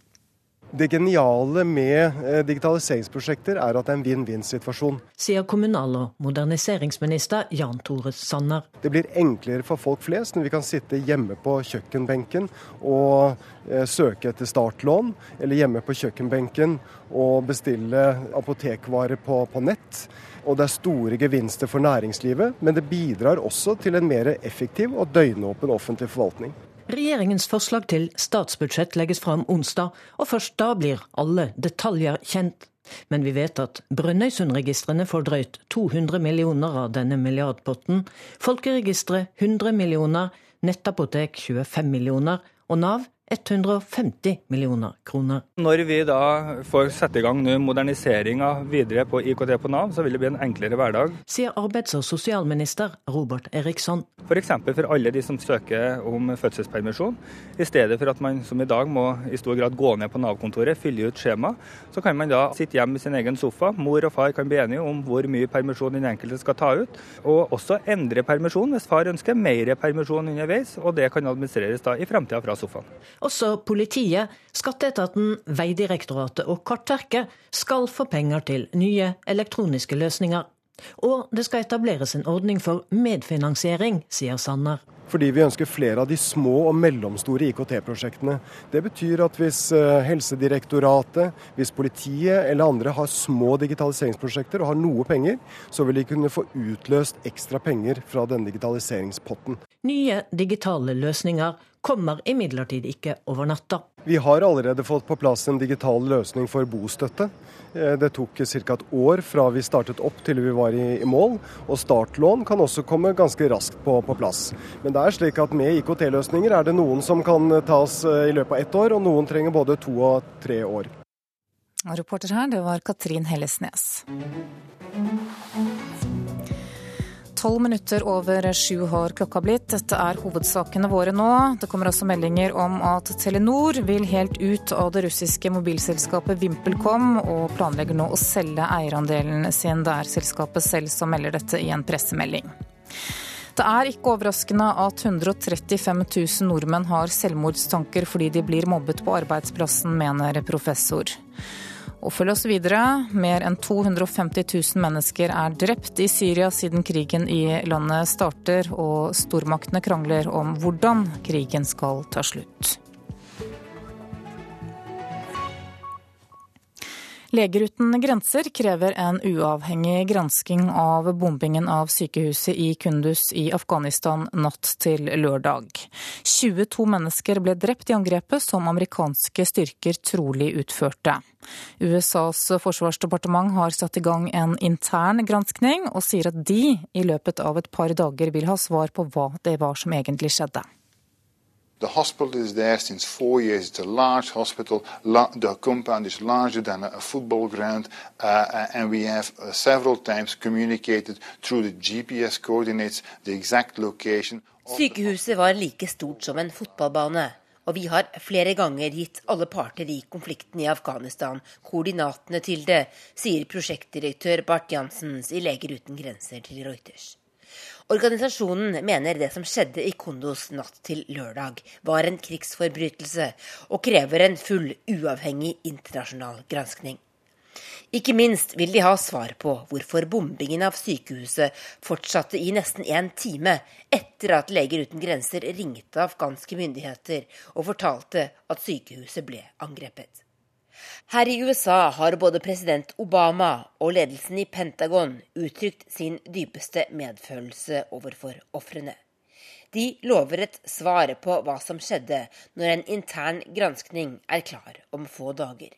Det geniale med eh, digitaliseringsprosjekter er at det er en vinn-vinn-situasjon. Sier kommunal- og moderniseringsminister Jan Tore Sanner. Det blir enklere for folk flest når vi kan sitte hjemme på kjøkkenbenken og eh, søke etter startlån, eller hjemme på kjøkkenbenken og bestille apotekvarer på, på nett. Og det er store gevinster for næringslivet, men det bidrar også til en mer effektiv og døgnåpen offentlig forvaltning. Regjeringens forslag til statsbudsjett legges fram onsdag, og først da blir alle detaljer kjent. Men vi vet at Brønnøysundregistrene får drøyt 200 millioner av denne milliardpotten, Folkeregisteret 100 millioner, nettapotek 25 millioner og Nav 150 millioner kroner. Når vi da får sette i gang moderniseringa videre på IKT på Nav, så vil det bli en enklere hverdag. Sier arbeids- og sosialminister Robert Eriksson. F.eks. For, for alle de som søker om fødselspermisjon. I stedet for at man som i dag må i stor grad gå ned på Nav-kontoret, fylle ut skjema, så kan man da sitte hjemme i sin egen sofa. Mor og far kan bli enige om hvor mye permisjon den enkelte skal ta ut. Og også endre permisjon hvis far ønsker mer permisjon underveis, og det kan administreres da i fremtida fra sofaen. Også politiet, skatteetaten, Vegdirektoratet og Kartverket skal få penger til nye elektroniske løsninger. Og det skal etableres en ordning for medfinansiering, sier Sanner fordi vi ønsker flere av de små og mellomstore IKT-prosjektene. Det betyr at hvis eh, Helsedirektoratet, hvis politiet eller andre har små digitaliseringsprosjekter og har noe penger, så vil de kunne få utløst ekstra penger fra denne digitaliseringspotten. Nye digitale løsninger kommer imidlertid ikke over natta. Vi har allerede fått på plass en digital løsning for bostøtte. Eh, det tok ca. et år fra vi startet opp til vi var i, mål. Og startlån kan også komme ganske raskt på, på plass. Men det er slik at med IKT-løsninger er det noen som kan tas eh, i løpet av ett år, og noen trenger både to og tre år. Reporter her, det var Katrin Hellesnes. Tolv minutter over sju har klokka blitt. Dette er hovedsakene våre nå. Det kommer også meldinger om at Telenor vil helt ut av det russiske mobilselskapet VimpelCom, og planlegger nå å selge eierandelen sin. Det er selskapet selv som melder dette i en pressemelding. Det er ikke overraskende at 135 000 nordmenn har selvmordstanker fordi de blir mobbet på arbeidsplassen, mener professor. Og følg oss videre. Mer enn 250 000 mennesker er drept i Syria siden krigen i landet starter, og stormaktene krangler om hvordan krigen skal ta slutt. Leger uten grenser krever en uavhengig gransking av bombingen av sykehuset i Kundus i Afghanistan natt til lørdag. 22 mennesker ble drept i angrepet som amerikanske styrker trolig utførte. USAs forsvarsdepartement har satt i gang en intern granskning, og sier at de i løpet av et par dager vil ha svar på hva det var som egentlig skjedde. The hospital is there since four years. It's a large hospital. The compound is larger than a football ground, uh, uh, and we have uh, several times communicated through the GPS coordinates the exact location. Sykehuset var like stort som en fotballbane, og vi har flere ganger gitt alle parter i konflikten i Afghanistan koordinatene til det, sier prosjektdirektør Bart Jansens i Leger uten grenser til Reuters. Organisasjonen mener det som skjedde i Kondos natt til lørdag, var en krigsforbrytelse, og krever en full, uavhengig internasjonal granskning. Ikke minst vil de ha svar på hvorfor bombingen av sykehuset fortsatte i nesten en time etter at Leger uten grenser ringte afghanske myndigheter og fortalte at sykehuset ble angrepet. Her i USA har både president Obama og ledelsen i Pentagon uttrykt sin dypeste medfølelse overfor ofrene. De lover et svar på hva som skjedde når en intern granskning er klar om få dager.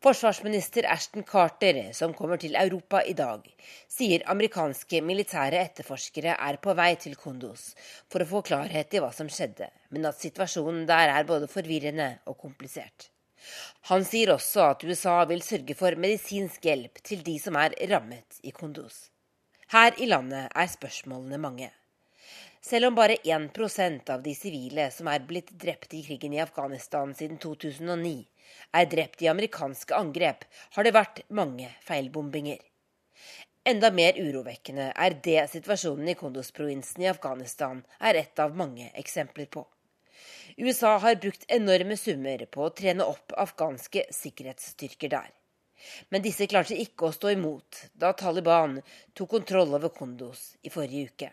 Forsvarsminister Ashton Carter, som kommer til Europa i dag, sier amerikanske militære etterforskere er på vei til Kondos for å få klarhet i hva som skjedde, men at situasjonen der er både forvirrende og komplisert. Han sier også at USA vil sørge for medisinsk hjelp til de som er rammet i Kunduz. Her i landet er spørsmålene mange. Selv om bare 1% av de sivile som er blitt drept i krigen i Afghanistan siden 2009, er drept i amerikanske angrep, har det vært mange feilbombinger. Enda mer urovekkende er det situasjonen i Kunduz-provinsen i Afghanistan er et av mange eksempler på. USA har brukt enorme summer på å trene opp afghanske sikkerhetsstyrker der. Men disse klarte ikke å stå imot da Taliban tok kontroll over Kondos i forrige uke.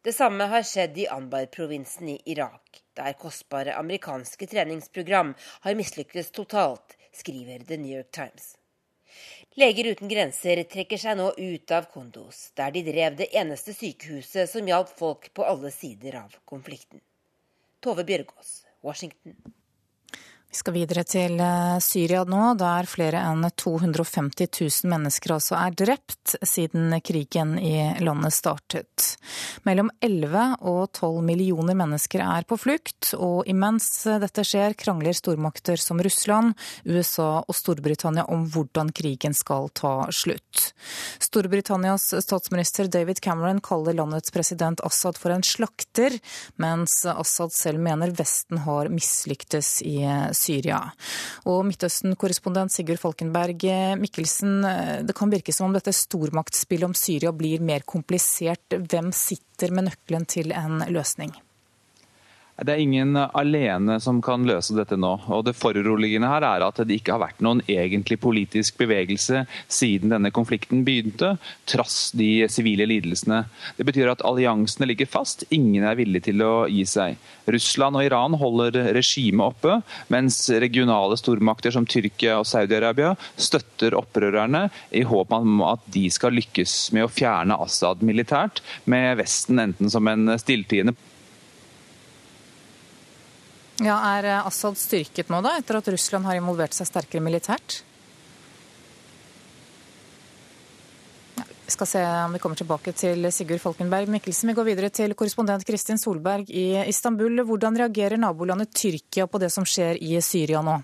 Det samme har skjedd i Anbar-provinsen i Irak, der kostbare amerikanske treningsprogram har mislykkes totalt, skriver The New York Times. Leger uten grenser trekker seg nå ut av Kondos, der de drev det eneste sykehuset som hjalp folk på alle sider av konflikten. Tove Bjørgaas, Washington. Vi skal videre til eh, Syria nå, der flere enn 250 000 mennesker altså er drept siden krigen i landet startet. Mellom 11 og 12 millioner mennesker er på flukt, og imens dette skjer, krangler stormakter som Russland, USA og Storbritannia om hvordan krigen skal ta slutt. Storbritannias statsminister David Cameron kaller landets president Assad for en slakter, mens Assad selv mener Vesten har mislyktes i Syria. Syria. Og Midtøsten-korrespondent Sigurd Falkenberg Mikkelsen, det kan virke som om dette stormaktsspillet om Syria blir mer komplisert. Hvem sitter med nøkkelen til en løsning? Det er ingen alene som kan løse dette nå. og Det foruroligende her er at det ikke har vært noen egentlig politisk bevegelse siden denne konflikten begynte, trass de sivile lidelsene. Det betyr at alliansene ligger fast, ingen er villig til å gi seg. Russland og Iran holder regimet oppe, mens regionale stormakter som Tyrkia og Saudi-Arabia støtter opprørerne i håp om at de skal lykkes med å fjerne Assad militært, med Vesten enten som en stilltiende ja, Er eh, Assad styrket nå, da, etter at Russland har involvert seg sterkere militært? Ja, vi skal se om vi kommer tilbake til Sigurd Falkenberg Mikkelsen. Vi går videre til korrespondent Kristin Solberg i Istanbul. Hvordan reagerer nabolandet Tyrkia på det som skjer i Syria nå?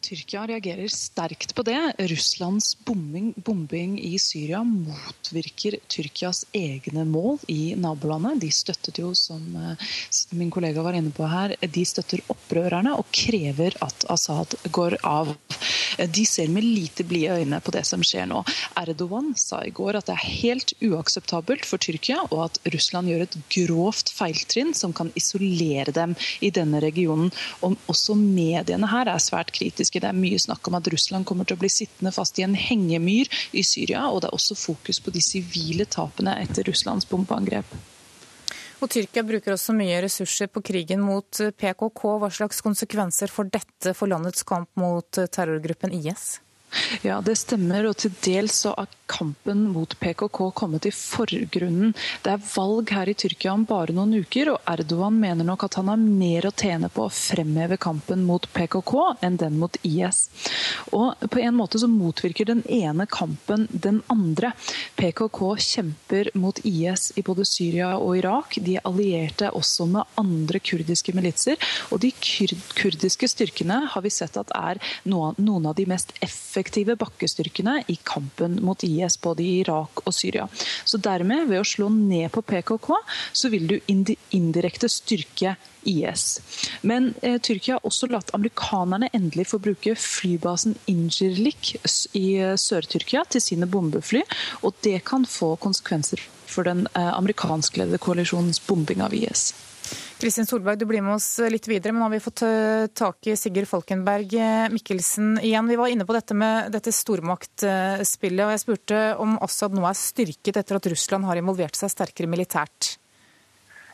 Tyrkia reagerer sterkt på det. Russlands bombing, bombing, i Syria motvirker Tyrkias egne mål i nabolandet. De støttet jo, som eh, min kollega var inne på her, de støtter opprørerne og krever at Assad går av. de ser med lite blide øyne på det som skjer nå. Erdogan sa i går at det er helt uakseptabelt for Tyrkia, og at Russland gjør et grovt feiltrinn som kan isolere dem i denne regionen. Og også mediene her er svært kritiske. Det er mye snakk om at Russland kommer til å bli sittende fast i en hengemyr i Syria, og det er også fokus på de sivile tapene etter Russlands bombeangrep. Og Tyrkia bruker også mye ressurser på krigen mot PKK. Hva slags konsekvenser får dette for landets kamp mot terrorgruppen IS? Ja, det stemmer. Og til dels så kampen mot PKK kommet i forgrunnen. Det er valg her i Tyrkia om bare noen uker, og Erdogan mener nok at han har mer å tjene på å fremheve kampen mot PKK enn den mot IS. Og på en måte så motvirker den ene kampen den andre. PKK kjemper mot IS i både Syria og Irak. De er allierte også med andre kurdiske militser. Og de kurdiske styrkene har vi sett at er noen av de mest effektive bakkestyrkene i kampen mot IS både i Irak og Syria. Så dermed, ved å slå ned på PKK, så vil du indirekte styrke IS. Men eh, Tyrkia har også latt amerikanerne endelig få bruke flybasen Ingerlik i eh, Sør-Tyrkia til sine bombefly, og det kan få konsekvenser for den eh, amerikanskledede koalisjonens bombing av IS. Kristin Solberg, du blir med oss litt videre, men nå har vi fått eh, tak i Sigurd Falkenberg eh, Mikkelsen igjen. Vi var inne på dette med dette stormaktspillet, og jeg spurte om Assad nå er styrket etter at Russland har involvert seg sterkere militært?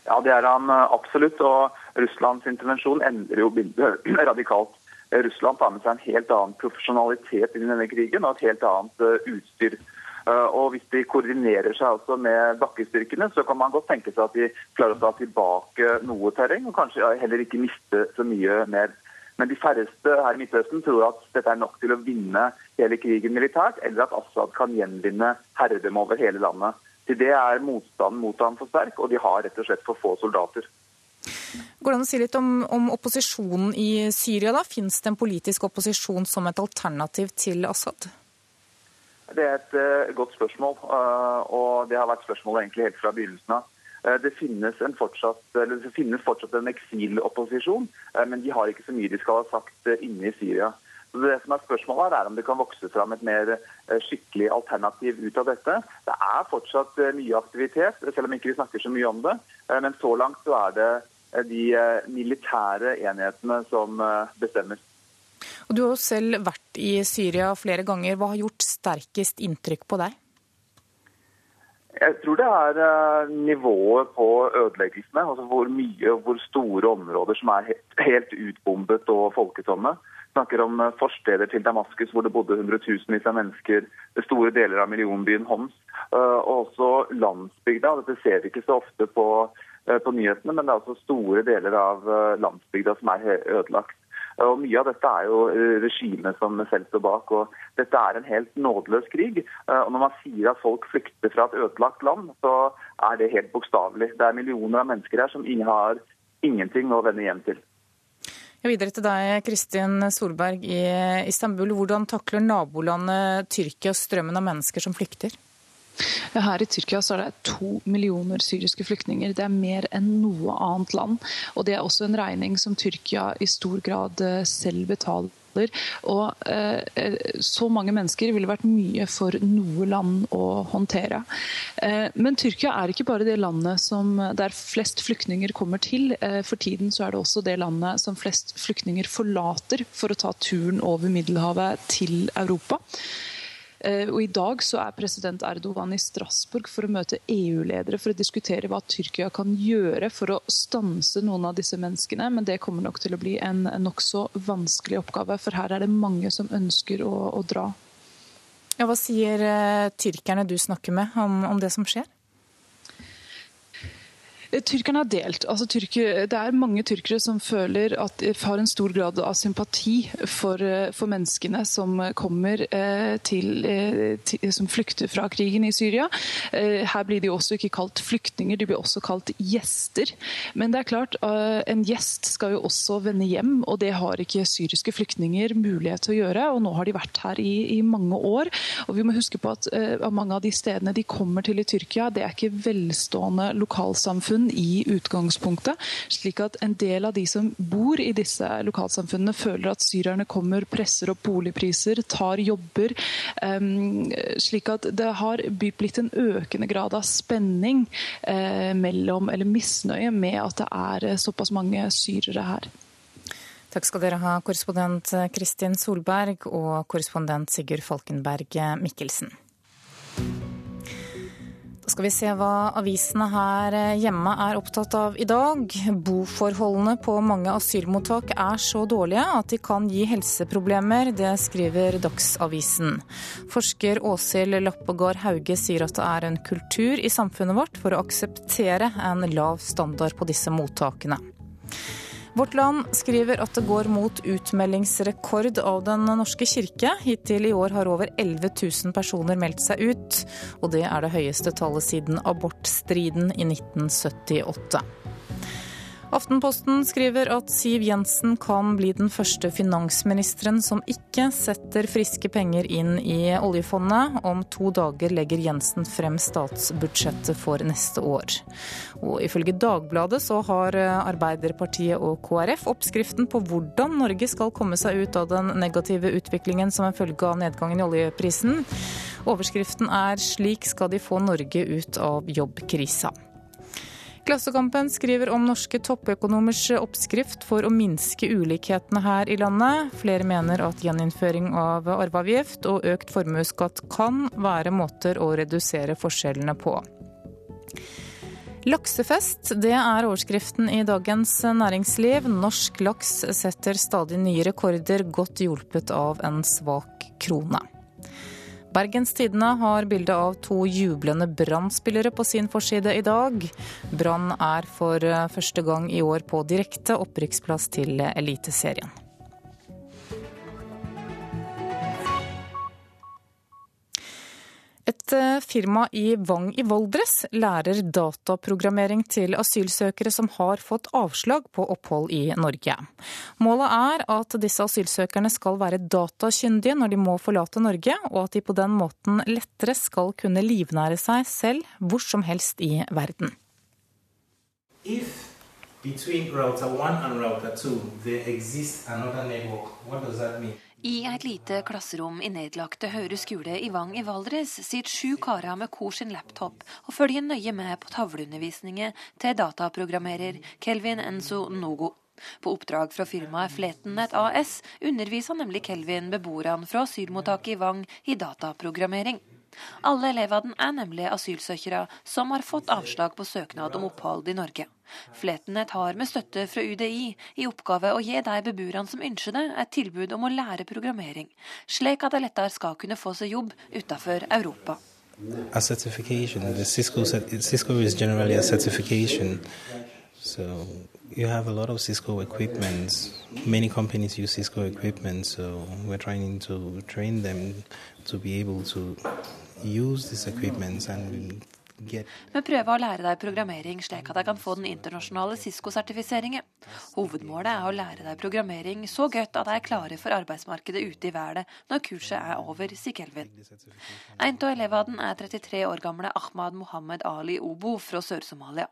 Ja, det er han eh, absolutt. Og Russlands intervensjon endrer jo bildet radikalt. Russland tar med seg en helt annen profesjonalitet inn i denne krigen og et helt annet utstyr. Eh, og Hvis de koordinerer seg også med bakkestyrkene, så kan man godt tenke seg at de klarer å ta tilbake noe terreng, og kanskje heller ikke miste så mye mer. Men de færreste her i Midtøsten tror at dette er nok til å vinne hele krigen militært, eller at Assad kan gjenvinne herredømme over hele landet. Til det er motstanden mot ham for sterk, og de har rett og slett for få soldater. Går det an å si litt om, om opposisjonen i Syria? da? Fins det en politisk opposisjon som et alternativ til Assad? Det er et uh, godt spørsmål, uh, og det har vært spørsmålet egentlig helt fra begynnelsen av. Uh, det, finnes fortsatt, det finnes fortsatt en eksilopposisjon, men de har ikke så mye de skal ha sagt inne i Syria. Så det som er Spørsmålet er om det kan vokse fram et mer skikkelig alternativ ut av dette. Det er fortsatt mye aktivitet, selv om ikke vi snakker så mye om det. Men så langt så er det de militære enhetene som bestemmer. Og Du har jo selv vært i Syria flere ganger. Hva har gjort sterkest inntrykk på deg? Jeg tror det er eh, nivået på ødeleggelsene. altså Hvor mye og hvor store områder som er helt utbombet og folketomme. Vi snakker om eh, forsteder til Damaskus hvor det bodde hundretusenvis av mennesker. Store deler av millionbyen Homs. Eh, og også landsbygda. Dette ser vi ikke så ofte på, på nyhetene, men det er altså store deler av landsbygda som er ødelagt. Og Mye av dette er jo eh, regimet som selv står bak. og Dette er en helt nådeløs krig. Eh, og Når man sier at folk flykter fra et ødelagt land, så er det helt bokstavelig. Det er millioner av mennesker her som har ingenting å vende hjem til. Ja, videre til deg, Kristin Solberg i Istanbul. Hvordan takler nabolandet Tyrkia strømmen av mennesker som flykter? Her i Tyrkia så er det to millioner syriske flyktninger. Det er mer enn noe annet land. Og det er også en regning som Tyrkia i stor grad eh, selv betaler. Og eh, eh, Så mange mennesker ville vært mye for noe land å håndtere. Eh, men Tyrkia er ikke bare det landet som, der flest flyktninger kommer til. Eh, for tiden så er det også det landet som flest flyktninger forlater for å ta turen over Middelhavet til Europa. Eh, og I dag så er president Erdogan i Strasbourg for å møte EU-ledere for å diskutere hva Tyrkia kan gjøre for å stanse noen av disse menneskene. Men det kommer nok til å bli en nokså vanskelig oppgave, for her er det mange som ønsker å, å dra. Ja, hva sier uh, tyrkerne du snakker med om, om det som skjer? Tyrkerne er delt. Altså, tyrker, det er mange tyrkere som føler at har en stor grad av sympati for, eh, for menneskene som kommer eh, til, eh, til, som flykter fra krigen i Syria. Her blir de også ikke kalt flyktninger, de blir også kalt gjester. Men det er klart, en gjest skal jo også vende hjem, og det har ikke syriske flyktninger mulighet til å gjøre. og Nå har de vært her i, i mange år. og Vi må huske på at mange av de stedene de kommer til i Tyrkia, det er ikke velstående lokalsamfunn lokalsamfunn i utgangspunktet. Slik at en del av de som bor i disse lokalsamfunnene føler at syrerne kommer, presser opp boligpriser, tar jobber. Um, slik at det har blitt en økende grad av spenning uh, mellom, eller misnøye med at det er såpass mange syrere her. Takk skal dere ha, korrespondent Kristin Solberg og korrespondent Sigurd Falkenberg Mikkelsen. Da skal vi se hva avisene her hjemme er opptatt av i dag. Boforholdene på mange asylmottak er så dårlige at de kan gi helseproblemer. Det skriver Dagsavisen. Forsker Åshild Lappegård Hauge sier at det er en kultur i samfunnet vårt for å akseptere en lav standard på disse mottakene. Vårt Land skriver at det går mot utmeldingsrekord av Den norske kirke. Hittil i år har over 11 000 personer meldt seg ut, og det er det høyeste tallet siden abortstriden i 1978. Aftenposten skriver at Siv Jensen kan bli den første finansministeren som ikke setter friske penger inn i oljefondet. Om to dager legger Jensen frem statsbudsjettet for neste år. Og ifølge Dagbladet så har Arbeiderpartiet og KrF oppskriften på hvordan Norge skal komme seg ut av den negative utviklingen som en følge av nedgangen i oljeprisen. Overskriften er 'Slik skal de få Norge ut av jobbkrisa'. Klassekampen skriver om norske toppøkonomers oppskrift for å minske ulikhetene her i landet. Flere mener at gjeninnføring av arveavgift og økt formuesskatt kan være måter å redusere forskjellene på. Laksefest, det er overskriften i Dagens Næringsliv. Norsk laks setter stadig nye rekorder, godt hjulpet av en svak krone. Bergens Tidende har bilde av to jublende Brann-spillere på sin forside i dag. Brann er for første gang i år på direkte opprykksplass til Eliteserien. Et firma i Vang i Valdres lærer dataprogrammering til asylsøkere som har fått avslag på opphold i Norge. Målet er at disse asylsøkerne skal være datakyndige når de må forlate Norge, og at de på den måten lettere skal kunne livnære seg selv hvor som helst i verden. If between router 1 and router 2 there exists another network, what does that mean? I et lite klasserom i nedlagte Høyre skole i Vang i Valdres sitter sju karer med hver sin laptop og følger nøye med på tavleundervisningen til dataprogrammerer Kelvin Enzo Nogo. På oppdrag fra firmaet Fletennet AS underviser nemlig Kelvin beboerne fra asylmottaket i Vang i dataprogrammering. Alle elevene er nemlig asylsøkere som har fått avslag på søknad om opphold i Norge. Fletenett har med støtte fra UDI i oppgave å gi de beboerne som ønsker det, et tilbud om å lære programmering, slik at de lettere skal kunne få seg jobb utenfor Europa. A certification. Cisco, Cisco is generally a certification. So you have a lot of Cisco equipment. Many companies use Cisco equipment, so we're trying to train them to be able to Vi prøver å lære deg programmering slik at jeg kan få den internasjonale Cisco-sertifiseringen. Hovedmålet er å lære deg programmering så godt at jeg er klare for arbeidsmarkedet ute i verden når kurset er over, sier Kelvin. En av elevene er 33 år gamle Ahmad Mohammed Ali Obo fra Sør-Somalia.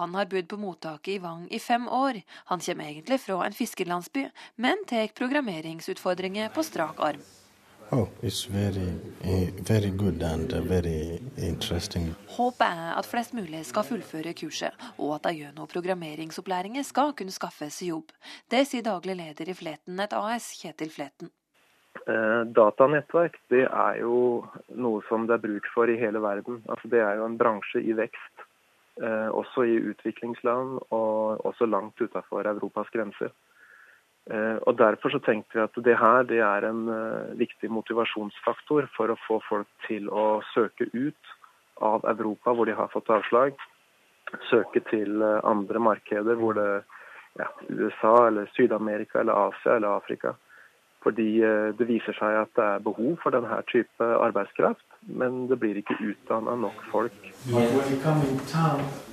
Han har bodd på mottaket i Vang i fem år. Han kommer egentlig fra en fiskerlandsby, men tar programmeringsutfordringer på strak arm. Oh, it's very, very good and very interesting. Håpet er at flest mulig skal fullføre kurset, og at de gjennom programmeringsopplæringen skal kunne skaffe seg jobb. Det sier daglig leder i Fleten et AS, Kjetil Fleten. Eh, datanettverk det er jo noe som det er bruk for i hele verden. Altså, det er jo en bransje i vekst, eh, også i utviklingsland og også langt utenfor Europas grenser. Eh, og Derfor så tenkte vi at det her det er en uh, viktig motivasjonsfaktor for å få folk til å søke ut av Europa hvor de har fått avslag. Søke til uh, andre markeder hvor det ja, USA eller Syd-Amerika eller Asia eller Afrika. Fordi det viser seg at det er behov for denne type arbeidskraft, men det blir ikke utdanna nok folk.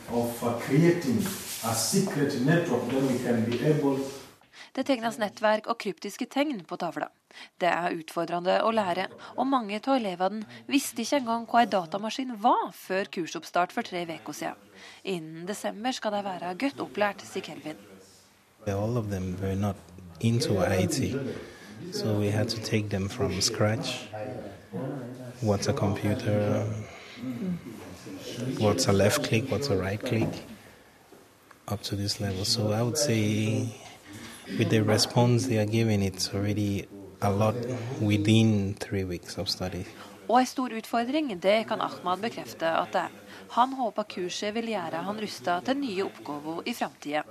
Of, Det tegnes nettverk og kryptiske tegn på tavla. Det er utfordrende å lære, og mange av elevene visste ikke engang hva en datamaskin var før kursoppstart for tre uker siden. Innen desember skal de være godt opplært, sier Kelvin. All of them were not into IT, so we had to take them from scratch. What's a computer? What's a left click? What's a right click? Up to this level. So with the response they are giving, it's already a lot within three weeks of study. Og ei stor utfordring, det kan Ahmad bekrefte at det er. Han håper kurset vil gjøre han rusta til nye oppgaver i framtida.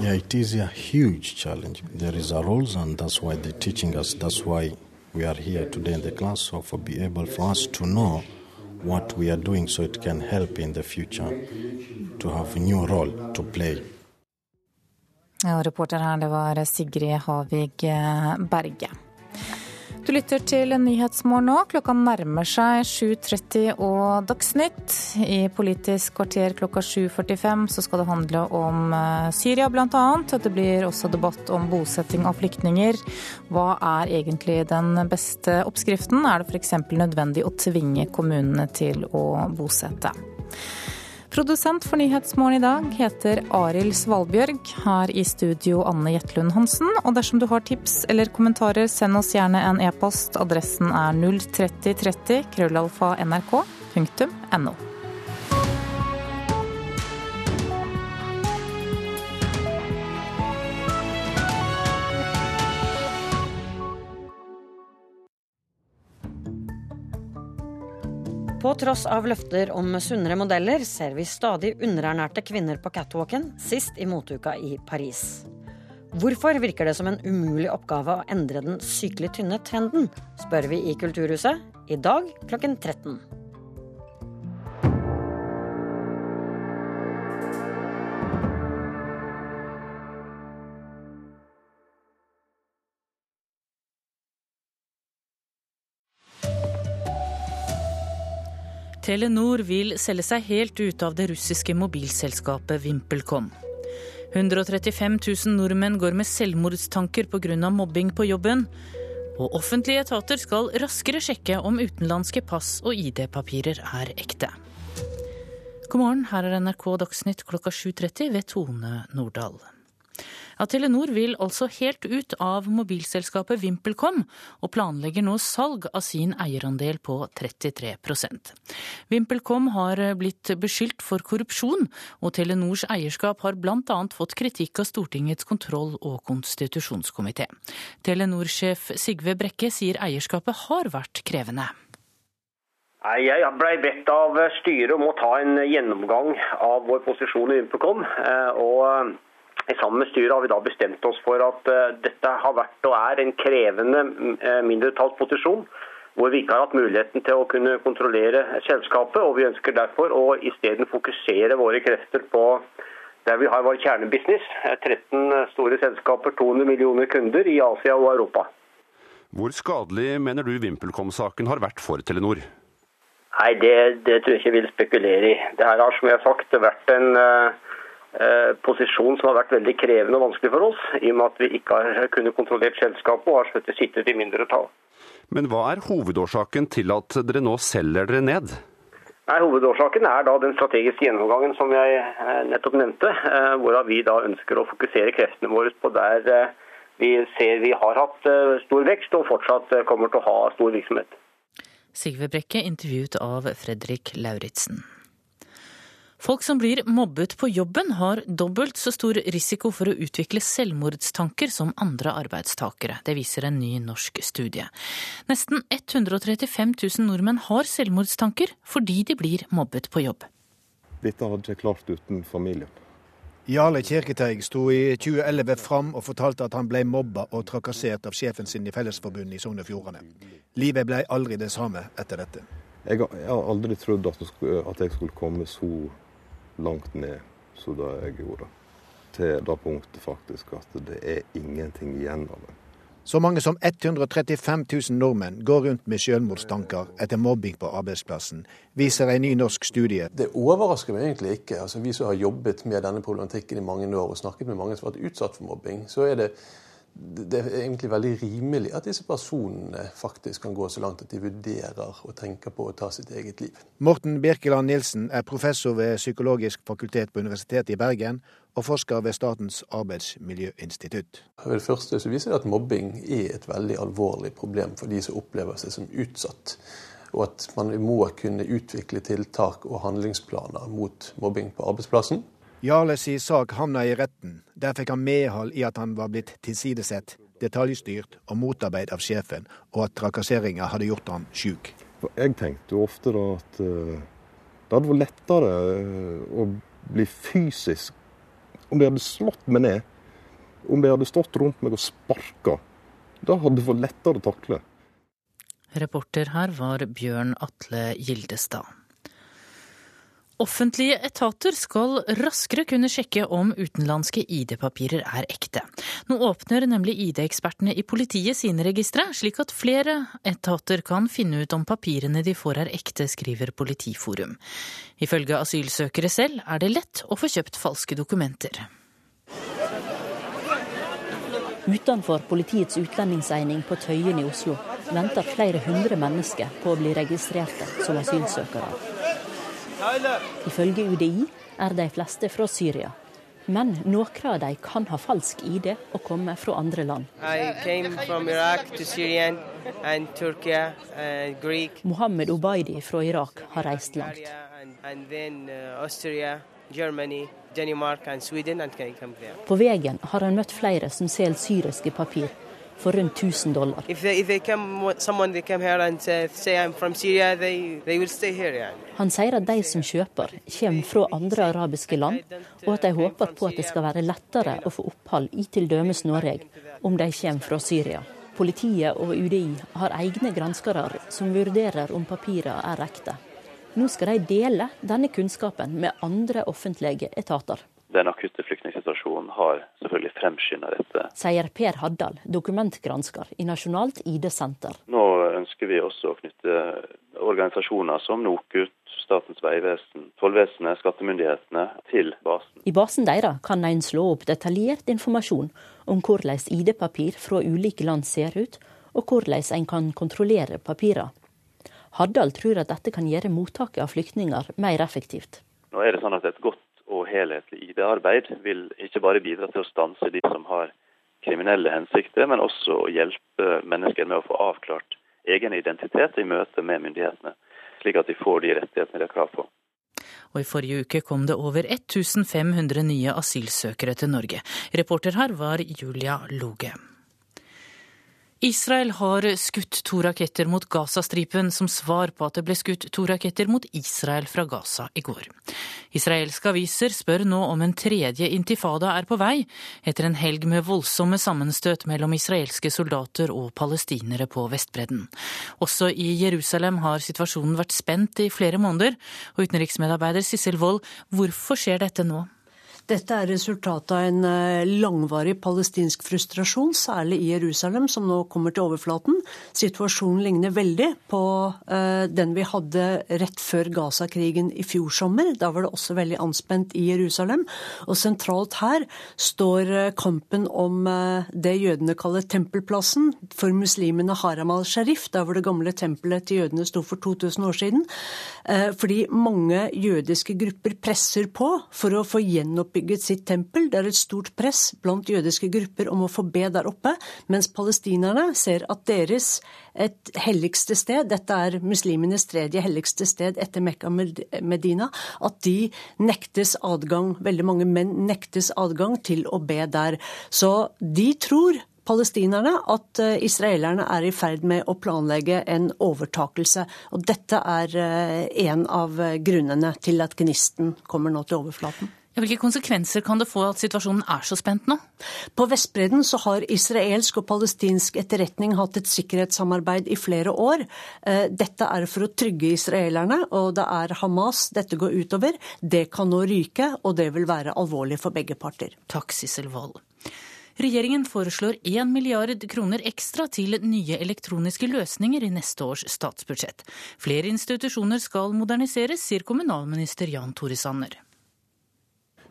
Yeah, it is a huge challenge. There is a rules, and that's why they're teaching us. That's why we are here today in the class, so for be able for us to know what we are doing, so it can help in the future to have a new role to play. Ja, reporter her, det var Sigrid Havig Berge. Du lytter til Nyhetsmorgen nå. Klokka nærmer seg 7.30 og Dagsnytt. I Politisk kvarter klokka 7.45 så skal det handle om eh, Syria bl.a. Det blir også debatt om bosetting av flyktninger. Hva er egentlig den beste oppskriften? Er det f.eks. nødvendig å tvinge kommunene til å bosette? Produsent for Nyhetsmorgen i dag heter Arild Svalbjørg. Her i studio Anne Jetlund Hansen. Og dersom du har tips eller kommentarer, send oss gjerne en e-post. Adressen er 03030 krøllalfa nrk.no. På tross av løfter om sunnere modeller ser vi stadig underernærte kvinner på catwalken, sist i moteuka i Paris. Hvorfor virker det som en umulig oppgave å endre den sykelig tynne trenden, spør vi i Kulturhuset i dag klokken 13. Telenor vil selge seg helt ut av det russiske mobilselskapet VimpelCom. 135 000 nordmenn går med selvmordstanker pga. mobbing på jobben. Og offentlige etater skal raskere sjekke om utenlandske pass og ID-papirer er ekte. God morgen, her er NRK Dagsnytt klokka 7.30 ved Tone Nordahl. Ja, Telenor vil altså helt ut av mobilselskapet VimpelCom, og planlegger nå salg av sin eierandel på 33% VimpelCom har blitt beskyldt for korrupsjon, og Telenors eierskap har bl.a. fått kritikk av Stortingets kontroll- og konstitusjonskomité. Telenor-sjef Sigve Brekke sier eierskapet har vært krevende. Jeg ble bedt av styret om å ta en gjennomgang av vår posisjon i VimpelCom. og Sammen med styret har vi da bestemt oss for at uh, dette har vært og er en krevende uh, mindretallsposisjon, hvor vi ikke har hatt muligheten til å kunne kontrollere selskapet. og Vi ønsker derfor å isteden fokusere våre krefter på der vi har vår kjernebusiness. 13 store selskaper, 200 millioner kunder i Asia og Europa. Hvor skadelig mener du VimpelCom-saken har vært for Telenor? Nei, det, det, tror jeg ikke jeg vil spekulere i. Det her har som jeg har sagt, vært en uh, Eh, posisjon som har vært veldig krevende og vanskelig for oss, i og med at vi ikke har kunnet kontrollert selskapet og har sittet i mindretall. Men hva er hovedårsaken til at dere nå selger dere ned? Nei, Hovedårsaken er da den strategiske gjennomgangen som jeg eh, nettopp nevnte, eh, hvorav vi da ønsker å fokusere kreftene våre på der vi ser vi har hatt stor vekst og fortsatt kommer til å ha stor virksomhet. Sigve Brekke intervjuet av Fredrik Lauritzen. Folk som blir mobbet på jobben har dobbelt så stor risiko for å utvikle selvmordstanker som andre arbeidstakere. Det viser en ny norsk studie. Nesten 135 000 nordmenn har selvmordstanker fordi de blir mobbet på jobb. Dette hadde jeg klart uten familien. Jarle Kirketeig sto i 2011 fram og fortalte at han ble mobba og trakassert av sjefen sin i Fellesforbundet i Sogn og Fjordane. Livet ble aldri det samme etter dette. Jeg har aldri trodd at jeg skulle komme så langt ned som det jeg gjorde. Til det punktet faktisk at det er ingenting igjen av det. Så mange som 135 000 nordmenn går rundt med selvmordstanker etter mobbing på arbeidsplassen, viser en ny norsk studie. Det overrasker meg egentlig ikke. Altså, vi som har jobbet med denne problematikken i mange år og snakket med mange som har vært utsatt for mobbing, så er det det er egentlig veldig rimelig at disse personene faktisk kan gå så langt at de vurderer og tenker på å ta sitt eget liv. Morten Birkeland Nilsen er professor ved Psykologisk fakultet på Universitetet i Bergen og forsker ved Statens arbeidsmiljøinstitutt. For det første så viser det at mobbing er et veldig alvorlig problem for de som opplever seg som utsatt. Og at man må kunne utvikle tiltak og handlingsplaner mot mobbing på arbeidsplassen. Jarles i sak havna i retten. Der fikk han medhold i at han var blitt tilsidesett, detaljstyrt og motarbeid av sjefen, og at trakasseringa hadde gjort han sjuk. Jeg tenkte jo ofte da at uh, det hadde vært lettere uh, å bli fysisk om de hadde slått meg ned. Om de hadde stått rundt meg og sparka. Det hadde vært lettere å takle. Reporter her var Bjørn Atle Gildestad. Offentlige etater skal raskere kunne sjekke om utenlandske ID-papirer er ekte. Nå åpner nemlig ID-ekspertene i politiet sine registre, slik at flere etater kan finne ut om papirene de får er ekte, skriver Politiforum. Ifølge asylsøkere selv er det lett å få kjøpt falske dokumenter. Utenfor politiets utlendingseining på Tøyen i Oslo venter flere hundre mennesker på å bli registrerte som asylsøkere. Ifølge UDI er de fleste fra Syria. Men noen av dem kan ha falsk ID og komme fra andre land. Mohammed Obaidi fra Irak har reist langt. På veien har han møtt flere som selger syriske papir for rundt 1000 dollar. Han sier at de som kjøper, kommer fra andre arabiske land, og at de håper på at det skal være lettere å få opphold i t.d. Norge om de kommer fra Syria. Politiet og UDI har egne granskere som vurderer om papirene er ekte. Nå skal de dele denne kunnskapen med andre offentlige etater. Den akutte flyktningsituasjonen har selvfølgelig fremskynda dette. Sier Per Haddal, dokumentgransker i Nasjonalt ID-senter. Nå ønsker vi også å knytte organisasjoner som NOKUT, Statens vegvesen, tollvesenet, skattemyndighetene til basen. I basen deres kan en slå opp detaljert informasjon om hvordan ID-papir fra ulike land ser ut, og hvordan en kan kontrollere papirene. Haddal tror at dette kan gjøre mottaket av flyktninger mer effektivt. Nå er det sånn at Et godt helhetlig ID-arbeid vil ikke bare bidra til å stanse de som har kriminelle hensikter, men også å hjelpe mennesker med å få avklart egen identitet i møte med myndighetene, slik at de får de rettighetene de har krav på. Og I forrige uke kom det over 1500 nye asylsøkere til Norge. Reporter her var Julia Loge. Israel har skutt to raketter mot Gazastripen som svar på at det ble skutt to raketter mot Israel fra Gaza i går. Israelske aviser spør nå om en tredje intifada er på vei, etter en helg med voldsomme sammenstøt mellom israelske soldater og palestinere på Vestbredden. Også i Jerusalem har situasjonen vært spent i flere måneder, og utenriksmedarbeider Sissel Wold, hvorfor skjer dette nå? Dette er resultatet av en eh, langvarig palestinsk frustrasjon, særlig i Jerusalem, som nå kommer til overflaten. Situasjonen ligner veldig på uh, den vi hadde rett før Gaza-krigen i fjor sommer. Da var det også veldig anspent i Jerusalem. Og sentralt her står uh, kampen om det jødene kaller tempelplassen. For muslimene Haram al-Sharif, der hvor det gamle tempelet til jødene sto for 2000 år siden. fordi mange jødiske grupper presser på for å få gjenopp gjenoppbygget sitt tempel. Det er et stort press blant jødiske grupper om å få be der oppe, mens palestinerne ser at deres et helligste sted, dette er muslimenes tredje helligste sted etter Mekka Medina, at de nektes adgang, veldig mange menn nektes adgang til å be der. Så de tror palestinerne at eh, israelerne er i ferd med å planlegge en overtakelse. Og dette er eh, en av grunnene til at gnisten kommer nå til overflaten. Hvilke konsekvenser kan det få at situasjonen er så spent nå? På Vestbredden så har israelsk og palestinsk etterretning hatt et sikkerhetssamarbeid i flere år. Eh, dette er for å trygge israelerne, og det er Hamas dette går utover. Det kan nå ryke, og det vil være alvorlig for begge parter. Takk, Sissel Wold. Regjeringen foreslår 1 milliard kroner ekstra til nye elektroniske løsninger i neste års statsbudsjett. Flere institusjoner skal moderniseres, sier kommunalminister Jan Tore Sanner.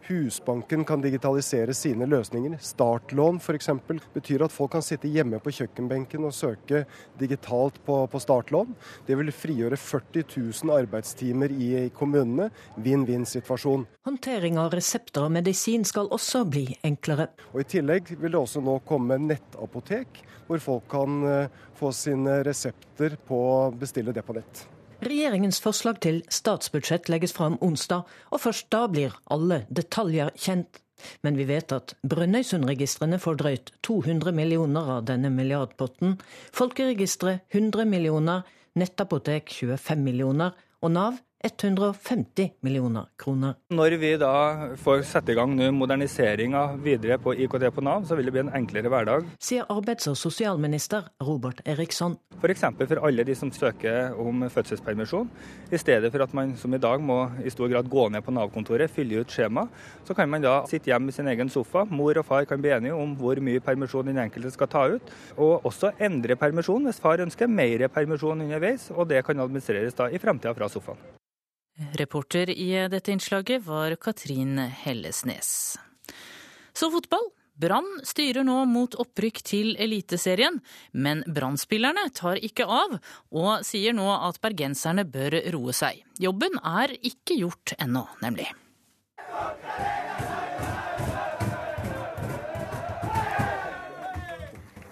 Husbanken kan digitalisere sine løsninger. Startlån f.eks. betyr at folk kan sitte hjemme på kjøkkenbenken og søke digitalt på, på startlån. Det vil frigjøre 40 000 arbeidstimer i, i kommunene. Vinn-vinn-situasjon. Håndtering av resepter og medisin skal også bli enklere. Og I tillegg vil det også nå komme nettapotek, hvor folk kan uh, få sine resepter på bestille det på nett. Regjeringens forslag til statsbudsjett legges fram onsdag, og først da blir alle detaljer kjent. Men vi vet at Brønnøysundregistrene får drøyt 200 millioner av denne milliardpotten, Folkeregisteret 100 millioner, nettapotek 25 millioner og Nav 150 millioner kroner. Når vi da får sette i gang moderniseringa videre på IKT på Nav, så vil det bli en enklere hverdag. Sier arbeids- og sosialminister Robert Eriksson. F.eks. For, for alle de som søker om fødselspermisjon. I stedet for at man som i dag må i stor grad gå ned på Nav-kontoret, fylle ut skjema, så kan man da sitte hjemme i sin egen sofa. Mor og far kan bli enige om hvor mye permisjon den enkelte skal ta ut. Og også endre permisjon hvis far ønsker mer permisjon underveis, og det kan administreres da i fremtida fra sofaen. Reporter i dette innslaget var Katrin Hellesnes. Så fotball. Brann styrer nå mot opprykk til Eliteserien, men Brann-spillerne tar ikke av, og sier nå at bergenserne bør roe seg. Jobben er ikke gjort ennå, nemlig.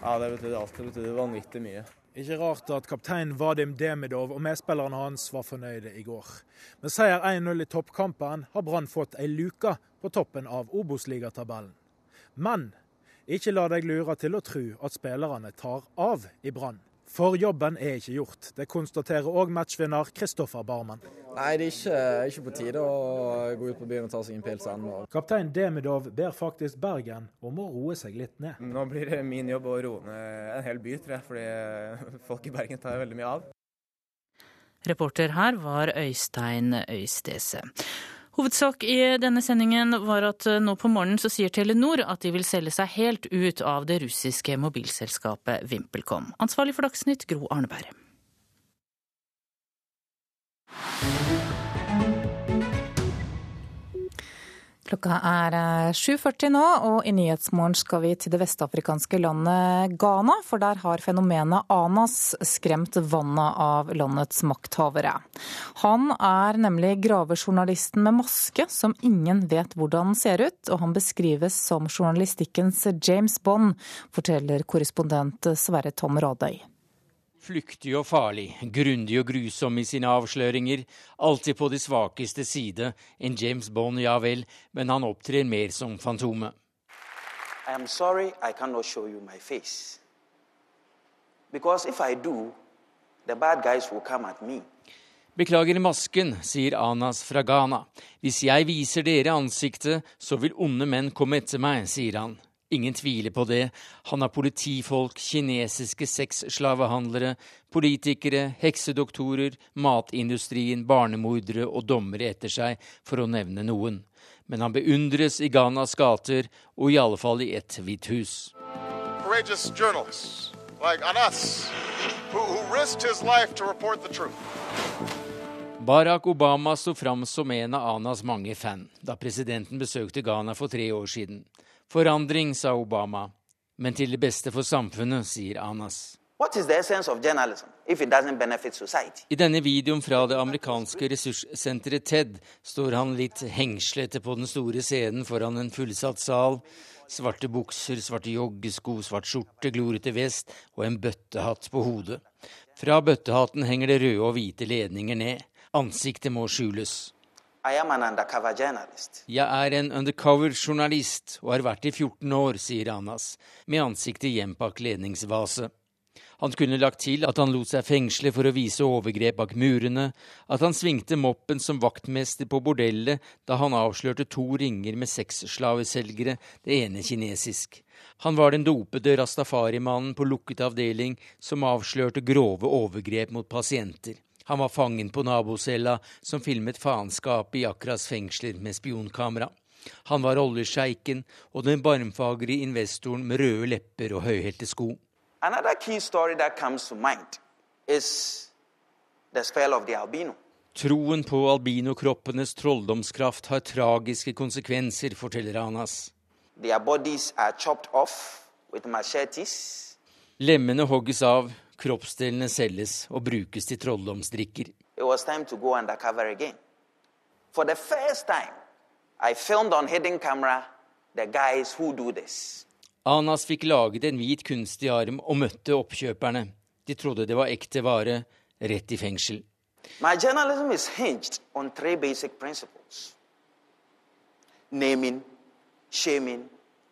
Ja, det betydde alt. Det betydde vanvittig mye. Ikke rart at kaptein Vadim Demidov og medspillerne hans var fornøyde i går. Med seier 1-0 i toppkampen har Brann fått ei luke på toppen av Obos-ligatabellen. Men ikke la deg lure til å tro at spillerne tar av i Brann. For jobben er ikke gjort. Det konstaterer òg matchvinner Kristoffer Barmen. Nei, det er ikke, ikke, på tide å gå ut på byen og ta seg en pils ennå. Kaptein Demidov ber faktisk Bergen om å roe seg litt ned. Nå blir det min jobb å roe ned en hel by, tror jeg, fordi folk i Bergen tar veldig mye av. Reporter her var Øystein Øystese. Hovedsak i denne sendingen var at eh, nå på morgenen så sier Telenor at de vil selge seg helt ut av det russiske mobilselskapet VimpelCom. Ansvarlig for Dagsnytt, Gro Arneberg. Klokka er 7.40 eh, nå, og i Nyhetsmorgen skal vi til det vestafrikanske landet Ghana. For der har fenomenet Anas skremt vannet av landets makthavere. Han er nemlig gravejournalisten med maske som ingen vet hvordan ser ut, og han beskrives som journalistikkens James Bond, forteller korrespondent Sverre Tom Radøy. Flyktig og farlig, grundig og grusom i sine avsløringer, alltid på de svakeste side. En James Bond, ja vel, men han opptrer mer som Fantomet. Beklager masken, sier Anas fra Ghana. Hvis jeg viser dere ansiktet, så vil onde menn komme etter meg, sier han. Ingen tviler på det. Han har politifolk, kinesiske sexslavehandlere, politikere, heksedoktorer, matindustrien, barnemordere og dommere etter seg, for å nevne noen. Men han beundres i Ghanas gater, og i alle fall i ett hvitt hus. Like Anas, who, who Barack Obama sto fram som en av Anas mange fan da presidenten besøkte Ghana for tre år siden. Forandring, sa Obama, men til det beste for samfunnet, sier Anas. I denne videoen fra det amerikanske ressurssenteret TED står han litt hengslete på den store scenen foran en fullsatt sal. Svarte bukser, svarte joggesko, svart skjorte, glorete vest og en bøttehatt på hodet. Fra bøttehatten henger det røde og hvite ledninger ned. Ansiktet må skjules. Jeg er en undercover-journalist og har vært i 14 år, sier Anas, med ansiktet gjemt bak ledningsvase. Han kunne lagt til at han lot seg fengsle for å vise overgrep bak murene, at han svingte moppen som vaktmester på bordellet da han avslørte to ringer med sexslaveselgere, det ene kinesisk. Han var den dopede rastafarimannen på lukket avdeling som avslørte grove overgrep mot pasienter. Han var fangen på nabocella som filmet faenskapet i Akras fengsler med spionkamera. Han var oljesjeiken og den barmfagre investoren med røde lepper og høyhælte sko. Troen på albinokroppenes trolldomskraft har tragiske konsekvenser, forteller Anas. Their bodies are chopped off with machetes. Lemmene hogges av, kroppsdelene selges og brukes til trolldomsdrikker. It was time to go undercover again. For the first time, I filmed on hidden camera the guys who do this. Anas fikk laget en hvit kunstig arm og møtte oppkjøperne. De trodde det var ekte vare, rett i fengsel. My journalism is hinged on three basic principles naming, shaming,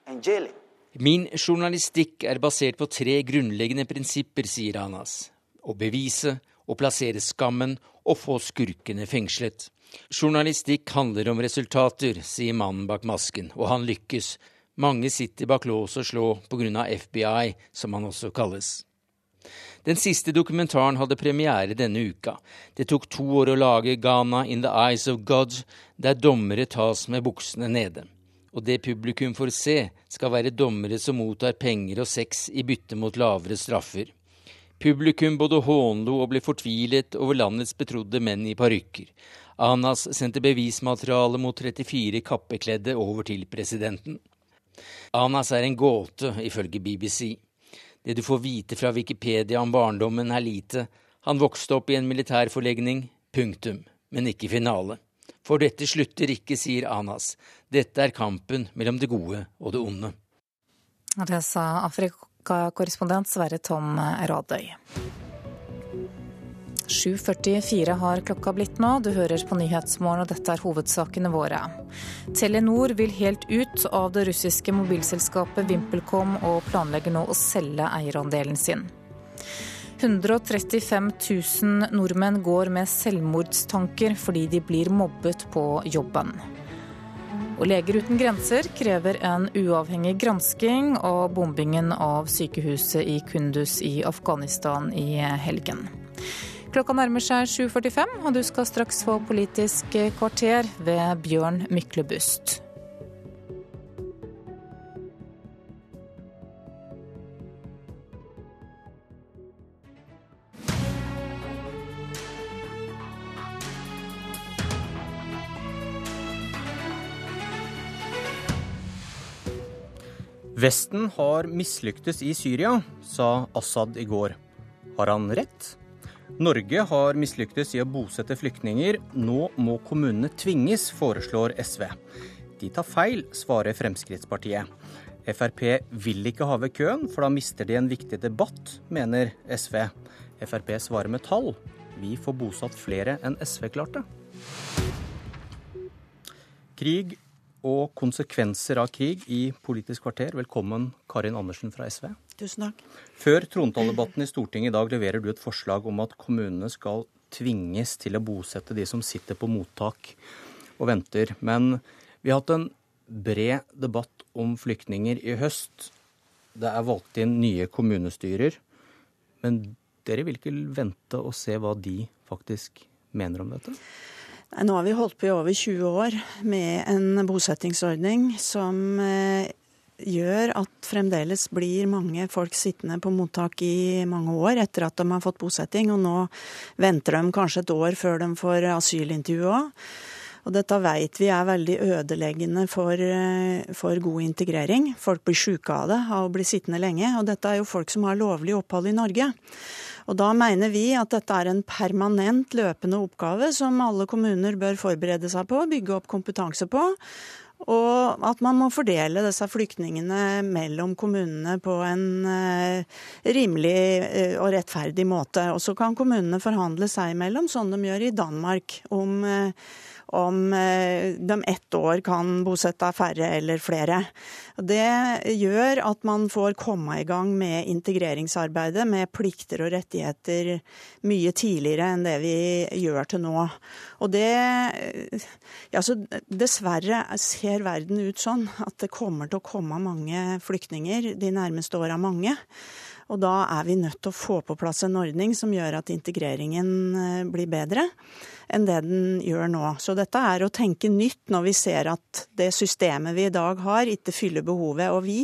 and jailing. Min journalistikk er basert på tre grunnleggende prinsipper, sier Anas. Å bevise, å plassere skammen og få skurkene fengslet. Journalistikk handler om resultater, sier mannen bak masken, og han lykkes. Mange sitter bak lås og slå pga. FBI, som han også kalles. Den siste dokumentaren hadde premiere denne uka. Det tok to år å lage Ghana in the Eyes of God, der dommere tas med buksene nede. Og det publikum får se, skal være dommere som mottar penger og sex i bytte mot lavere straffer. Publikum både hånlo og ble fortvilet over landets betrodde menn i parykker. Anas sendte bevismateriale mot 34 kappekledde over til presidenten. Anas er en gåte, ifølge BBC. Det du får vite fra Wikipedia om barndommen, er lite. Han vokste opp i en militærforlegning. Punktum. Men ikke finale. For dette slutter ikke, sier Anas. Dette er kampen mellom det gode og det onde. Det sa Afrikakorrespondent Sverre Tom Radøy. 7.44 har klokka blitt nå. Du hører på Nyhetsmorgen, og dette er hovedsakene våre. Telenor vil helt ut av det russiske mobilselskapet VimpelCom og planlegger nå å selge eierandelen sin. 135 000 nordmenn går med selvmordstanker fordi de blir mobbet på jobben. Og Leger uten grenser krever en uavhengig gransking av bombingen av sykehuset i Kunduz i Afghanistan i helgen. Klokka nærmer seg 7.45, og du skal straks få Politisk kvarter ved Bjørn Myklebust. Vesten har mislyktes i Syria, sa Assad i går. Har han rett? Norge har mislyktes i å bosette flyktninger. Nå må kommunene tvinges, foreslår SV. De tar feil, svarer Fremskrittspartiet. Frp vil ikke ha ved køen, for da mister de en viktig debatt, mener SV. Frp svarer med tall. Vi får bosatt flere enn SV klarte. Krig og konsekvenser av krig i Politisk kvarter. Velkommen, Karin Andersen fra SV. Tusen takk. Før trontaledebatten i Stortinget i dag leverer du et forslag om at kommunene skal tvinges til å bosette de som sitter på mottak og venter. Men vi har hatt en bred debatt om flyktninger i høst. Det er valgt inn nye kommunestyrer. Men dere vil ikke vente og se hva de faktisk mener om dette? Nå har vi holdt på i over 20 år med en bosettingsordning som eh, gjør at fremdeles blir mange folk sittende på mottak i mange år etter at de har fått bosetting, og nå venter de kanskje et år før de får asylintervju òg. Og dette vet vi er veldig ødeleggende for, eh, for, god integrering. Folk blir syke av det, av å bli sittende lenge. Og dette er jo folk som har lovlig opphold i Norge. Og da mener vi at dette er en permanent løpende oppgave som alle kommuner bør forberede seg på, bygge opp kompetanse på. Og at man må fordele disse flyktningene mellom kommunene på en uh, rimelig uh, og rettferdig måte. Og så kan kommunene forhandle seg imellom, sånn de gjør i Danmark, om uh, om eh, de ett år kan bosette færre eller flere. Det gjør at man får komme i gang med integreringsarbeidet med plikter og rettigheter mye tidligere enn det vi gjør til nå. Og det ja, Dessverre ser verden ut sånn at det kommer til å komme mange flyktninger de nærmeste åra. Mange. Og da er vi nødt til å få på plass en ordning som gjør at integreringen eh, blir bedre enn det den gjør nå. Så dette er å tenke nytt når vi ser at det systemet vi i dag har, ikke fyller behovet. Og vi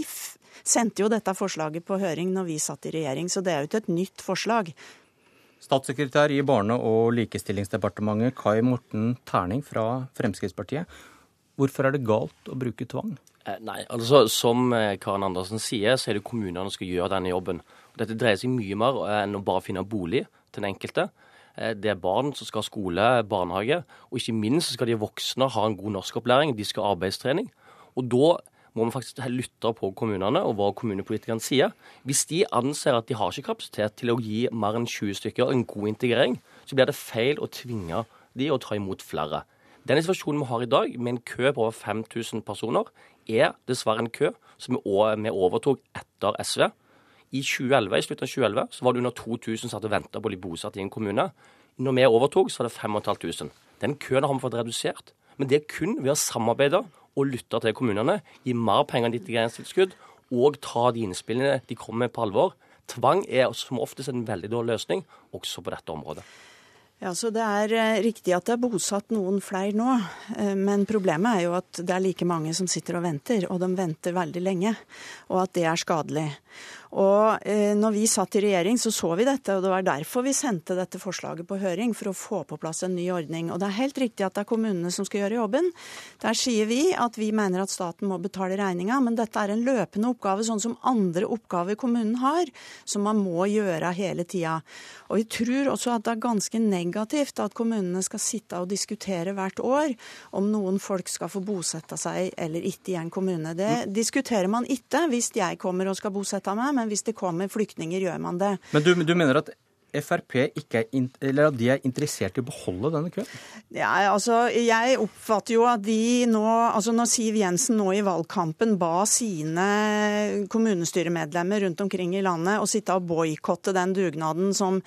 sendte jo dette forslaget på høring når vi satt i regjering, så det er jo ikke et nytt forslag. Statssekretær i Barne- og likestillingsdepartementet Kai Morten Terning fra Fremskrittspartiet. Hvorfor er det galt å bruke tvang? Eh, nei, altså Som Karen Andersen sier, så er det kommunene som skal gjøre denne jobben. Dette dreier seg mye mer enn å bare finne bolig til den enkelte. Eh, det er barn som skal ha skole, barnehage, og ikke minst skal de voksne ha en god norskopplæring. De skal ha arbeidstrening. Og da må vi faktisk lytte på kommunene og hva kommunepolitikerne sier. Hvis de anser at de har ikke kapasitet til å gi mer enn 20 stykker en god integrering, så blir det feil å tvinge de å ta imot flere. Den situasjonen vi har i dag, med en kø på over 5000 personer, er dessverre en kø som vi overtok etter SV. I 2011, i slutten av 2011 så var det under 2000 som hadde venta på å bli bosatt i en kommune. Når vi overtok, så var det 5500. Den køen har vi fått redusert. Men det er kun ved å samarbeide og lytte til kommunene, gi mer penger enn integreringstilskudd og ta de innspillene de kommer med på alvor. Tvang er som oftest en veldig dårlig løsning, også på dette området. Ja, så Det er eh, riktig at det er bosatt noen flere nå, eh, men problemet er jo at det er like mange som sitter og venter, og de venter veldig lenge, og at det er skadelig. Og eh, når vi satt i regjering, så så vi dette, og det var derfor vi sendte dette forslaget på høring, for å få på plass en ny ordning. Og det er helt riktig at det er kommunene som skal gjøre jobben. Der sier vi at vi mener at staten må betale regninga, men dette er en løpende oppgave, sånn som andre oppgaver kommunen har, som man må gjøre hele tida. Og vi tror også at det er ganske negativt at kommunene skal sitte og diskutere hvert år om noen folk skal få bosette seg eller ikke i en kommune. Det mm. diskuterer man ikke hvis jeg kommer og skal bosette meg. men men hvis det kommer flyktninger, gjør man det. Men du, du mener at Frp ikke er, eller at de er interessert i å beholde denne køen? Ja, altså, Jeg oppfatter jo at de nå altså Når Siv Jensen nå i valgkampen ba sine kommunestyremedlemmer rundt omkring i landet å sitte og boikotte den dugnaden som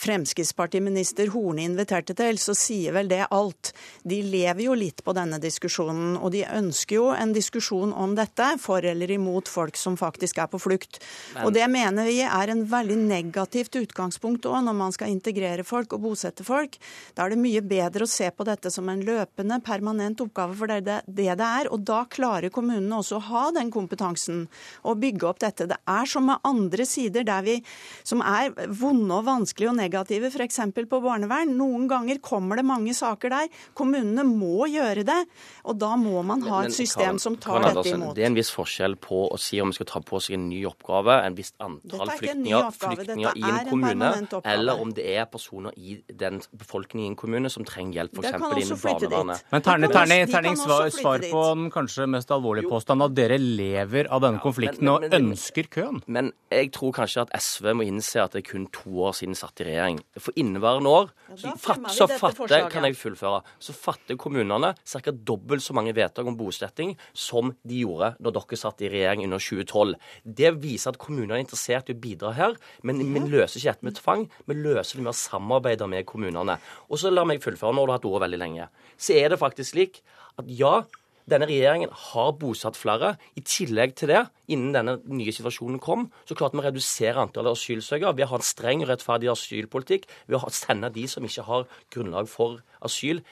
Fremskrittspartiminister Horne inviterte til, så sier vel det alt. De lever jo litt på denne diskusjonen, og de ønsker jo en diskusjon om dette, for eller imot folk som faktisk er på flukt. Men... Og det mener vi er en veldig negativt utgangspunkt òg når man skal integrere folk og bosette folk. Da er det mye bedre å se på dette som en løpende, permanent oppgave, for det er det det er. Og da klarer kommunene også å ha den kompetansen og bygge opp dette. Det er som med andre sider der vi, som er vonde og vanskelige og negative, f.eks. på barnevern. Noen ganger kommer det mange saker der. Kommunene må gjøre det, og da må man ha et system som tar dette imot. Det er en viss forskjell på å si om vi skal ta på seg en ny oppgave, en visst antall flyktninger, flyktninger i en kommune, eller om det er personer i den befolkningen i en kommune som trenger hjelp, f.eks. innen barnevernet. Men Terning, terning, terning svar, svar, på den kanskje mest alvorlige påstanden, at dere lever av denne konflikten men, men, men, og ønsker køen? Men jeg tror kanskje at SV må innse at det er kun to år siden satt i regjering. For inneværende år så, fatt, så fatter, kan jeg fullføre, så fatter kommunene ca. dobbelt så mange vedtak om bosetting som de gjorde da dere satt i regjering under 2012. Det viser at kommunene er interessert i å bidra her, men men løser ikke dette med tvang. Vi løser det med å samarbeide med kommunene. Og så la meg fullføre, nå har du hatt ordet veldig lenge. Så er det faktisk slik at ja, denne regjeringen har bosatt flere. I tillegg til det, innen denne nye situasjonen kom, så klarte vi å redusere antallet asylsøkere ved å ha en streng og rettferdig asylpolitikk, ved å sende de som ikke har grunnlag for asyl,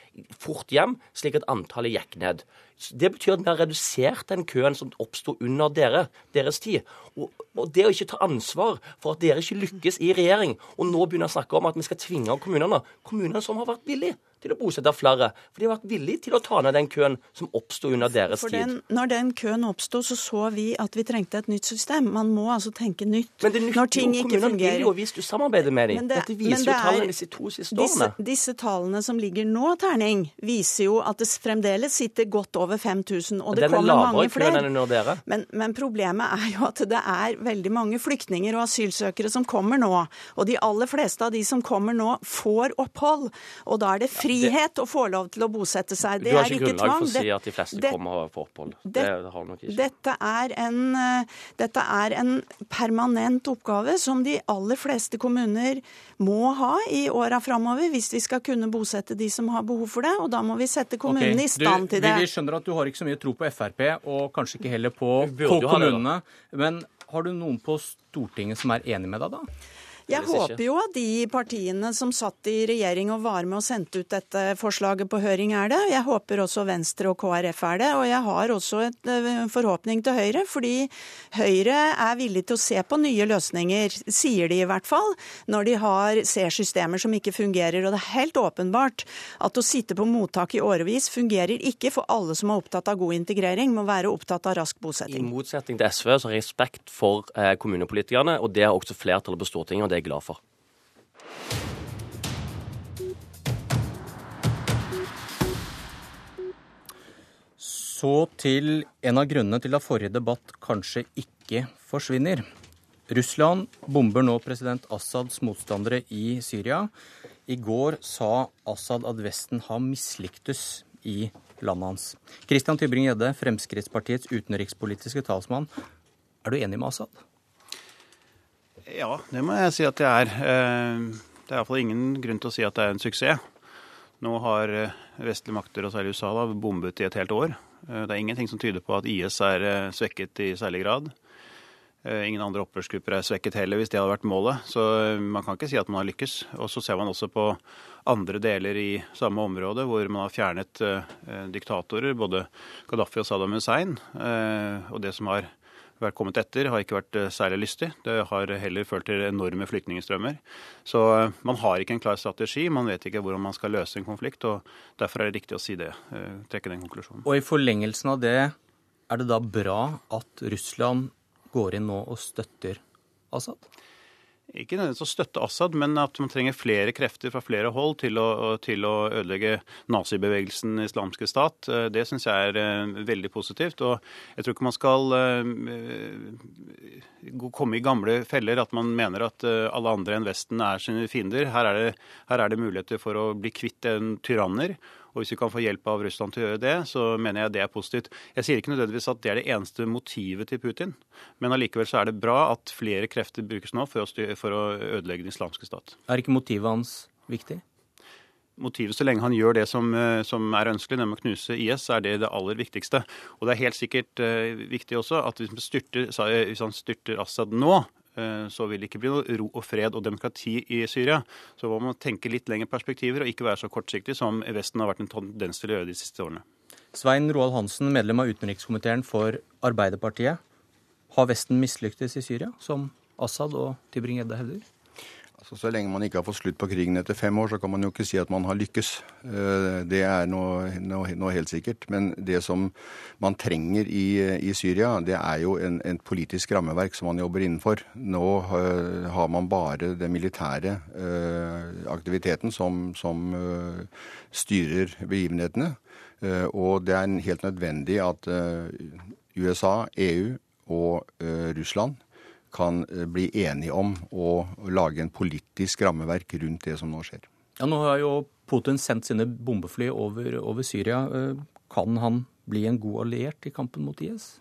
fort hjem, slik at antallet gikk ned. Det betyr at vi har redusert den køen som oppsto under dere, deres tid. Og, og, det å ikke ta ansvar for at dere ikke lykkes i regjering, og nå begynne å snakke om at vi skal tvinge kommunene Kommunene som har vært villige til å bosette flere. For de har vært villige til å ta ned den køen som oppsto under deres for den, tid. Når den køen oppsto, så så vi at vi trengte et nytt system. Man må altså tenke nytt men det når ting ikke fungerer. Vil jo hvis du samarbeider med dem. Det, Dette viser det jo tallene disse to siste disse, årene. Disse tallene som ligger nå, Terning, viser jo at det fremdeles sitter godt over 5000. Og det kommer mange flere. Men, men problemet er jo at det er veldig mange flyktninger og asylsøkere som kommer nå. Og de aller fleste av de som kommer nå, får opphold. Og da er det frihet å få lov til å bosette seg. Det er ikke tvang. Du har ikke grunnlag for å si at de fleste det... kommer og får opphold. Det, det har nok ikke. Dette er, en, eh, dette er en permanent oppgave som de aller fleste kommuner må ha i åra framover hvis vi skal kunne bosette de som har behov for det. Og da må vi sette kommunene okay. i stand til det. Vi skjønner at du har ikke så mye tro på Frp, og kanskje ikke heller på, på kommunene. Men Har du noen på Stortinget som er enig med deg, da? Jeg håper jo at de partiene som satt i regjering og var med og sendte ut dette forslaget på høring, er det. Jeg håper også Venstre og KrF er det. Og jeg har også en eh, forhåpning til Høyre, fordi Høyre er villig til å se på nye løsninger, sier de i hvert fall, når de har, ser systemer som ikke fungerer. Og det er helt åpenbart at å sitte på mottak i årevis fungerer ikke for alle som er opptatt av god integrering, må være opptatt av rask bosetting. I motsetning til SV så har jeg respekt for eh, kommunepolitikerne, og det har også flertallet på Stortinget. og det jeg glad for. Så til en av grunnene til at forrige debatt kanskje ikke forsvinner. Russland bomber nå president Assads motstandere i Syria. I går sa Assad at Vesten har mislyktes i landet hans. Christian Tybring-Gjedde, Fremskrittspartiets utenrikspolitiske talsmann. Er du enig med Assad? Ja, det må jeg si at det er. Eh, det er iallfall ingen grunn til å si at det er en suksess. Nå har eh, vestlige makter, og særlig USA, da, bombet i et helt år. Eh, det er ingenting som tyder på at IS er svekket i særlig grad. Ingen andre opprørsgrupper er svekket heller, hvis det hadde vært målet. Så man kan ikke si at man har lykkes. Og så ser man også på andre deler i samme område hvor man har fjernet diktatorer, både Gaddafi og Saddam Hussein. Og det som har vært kommet etter, har ikke vært eh, særlig lystig. Det har heller ført til enorme flyktningstrømmer. Så eh, man har ikke en klar strategi. Man vet ikke hvordan man skal løse en konflikt. og Derfor er det riktig å si det. Eh, trekke den konklusjonen. Og i forlengelsen av det, er det da bra at Russland går inn nå og støtter Assad? Ikke nødvendigvis å støtte Assad, men at man trenger flere krefter fra flere hold til å, til å ødelegge nazibevegelsen Islamske stat. Eh, det syns jeg er eh, veldig positivt. Og jeg tror ikke man skal uh, komme i gamle feller at man mener at alle andre enn Vesten er sine fiender. Her er det, her er det muligheter for å bli kvitt en tyranner. Og Hvis vi kan få hjelp av Russland til å gjøre det, så mener jeg det er positivt. Jeg sier ikke nødvendigvis at det er det eneste motivet til Putin, men allikevel så er det bra at flere krefter brukes nå for å, styre, for å ødelegge den islamske stat. Er ikke motivet hans viktig? motivet så lenge han gjør det som, eh, som, er ønskelig, nemlig å knuse IS, er det det aller viktigste. Og det er helt sikkert uh, viktig også at hvis, styrter, hvis han styrter Assad nå, så vil det ikke bli noe ro og fred og demokrati i Syria. Så må man tenke litt lengre perspektiver og ikke være så kortsiktig som Vesten har vært en tendens til å gjøre de siste årene. Svein Roald Hansen, medlem av utenrikskomiteen for Arbeiderpartiet. Har Vesten mislyktes i Syria, som Assad og Tybring-Edda hevder? Altså, så lenge man ikke har fått slutt på krigen etter fem år, så kan man jo ikke si at man har lykkes. Eh, det er noe, noe, noe helt sikkert. Men det som man trenger i, i Syria, det er jo en, en, politisk rammeverk som man jobber innenfor. Nå uh, har man bare den militære uh, aktiviteten som, som styrer begivenhetene. og det er helt nødvendig at USA, EU og Russland kan eh, bli enige om å lage en politisk rammeverk rundt det som nå skjer. Ja, Nå har jo Putin sendt sine bombefly over, over Syria. Eh, kan han bli en god alliert i kampen mot IS?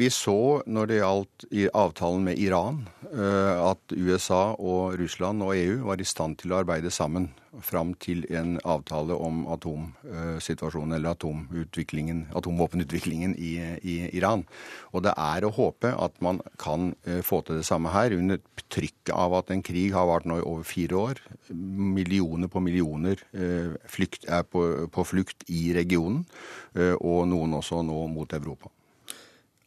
Vi så når det gjaldt avtalen med Iran, eh, at USA og Russland og EU var i stand til å arbeide sammen fram til en avtale om atomsituasjonen, eller atomutviklingen, atomvåpenutviklingen i, i, Iran. Og det er å håpe at man kan eh, få til det samme her, under trykket av at en krig har vart nå i over fire år. Millioner på millioner eh, flykt, er på, på flukt i regionen, og noen også nå mot Europa.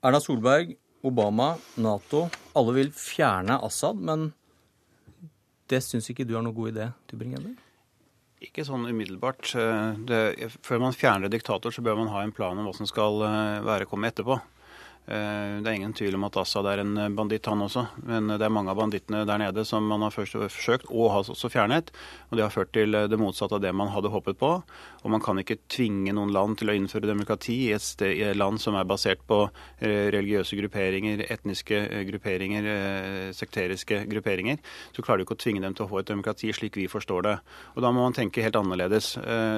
Erna Solberg, Obama, Nato, alle vil fjerne Assad, men det syns ikke du er noen god idé, Tybring-Gjedde? Ikke sånn umiddelbart. Det, før man fjerner diktator, så bør man ha en plan om hva som skal eh, være komme etterpå. Eh, det er ingen tvil om at Assad er en banditt, han også. Men det er mange av bandittene der nede som man har først forsøkt og har også fjernet. Og det har ført til det motsatte av det man hadde håpet på. Og man kan ikke tvinge noen land til å innføre demokrati i et, sted, i et land som er basert på eh, religiøse grupperinger, etniske eh, grupperinger, sekteriske grupperinger. Så klarer du ikke å tvinge dem til å få et demokrati slik vi forstår det. Og da må man tenke helt annerledes.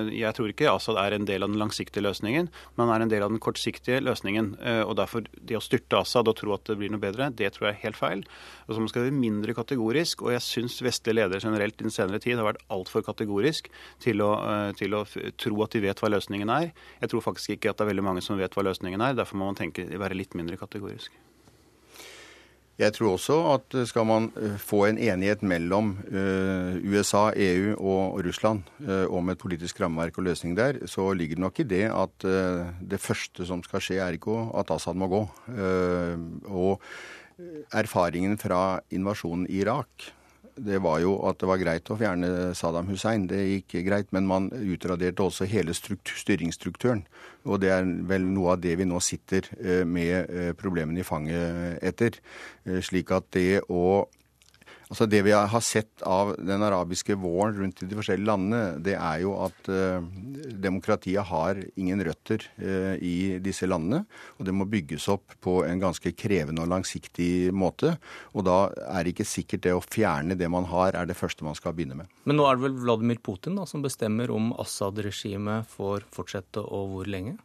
Jeg tror ikke Assad er en del av den langsiktige løsningen, men han er en del av den kortsiktige løsningen. Og derfor det å styrte Assad og tro at det blir noe bedre, det tror jeg er helt feil. Og så Man skal være mindre kategorisk, og jeg syns vestlige ledere generelt i den senere tid har vært altfor kategorisk til å, eh, til å, tro at de vet hva løsningen er. Jeg tror faktisk ikke at det er veldig mange som vet hva løsningen er. Derfor må man tenke, være litt mindre kategorisk. Jeg tror også at skal man eh, få en enighet mellom eh, USA, EU og Russland eh, om et politisk rammeverk og løsning der, så ligger det nok i det at det første som skal skje, er ikke at Assad må gå. Og erfaringen fra invasjonen i Irak det var jo at det var greit å fjerne Saddam Hussein. Det gikk greit, men man utraderte også hele styringsstrukturen. Og det er vel noe av det vi nå sitter eh, med eh, problemene i fanget etter. Eh, slik at det å Altså Det vi har sett av den arabiske våren rundt i de forskjellige landene, det er jo at eh, demokratiet har ingen røtter eh, i disse landene. Og det må bygges opp på en ganske krevende og langsiktig måte. Og da er det ikke sikkert det å fjerne det man har, er det første man skal begynne med. Men nå er det vel Vladimir Putin da, som bestemmer om Assad-regimet får fortsette, og hvor lenge?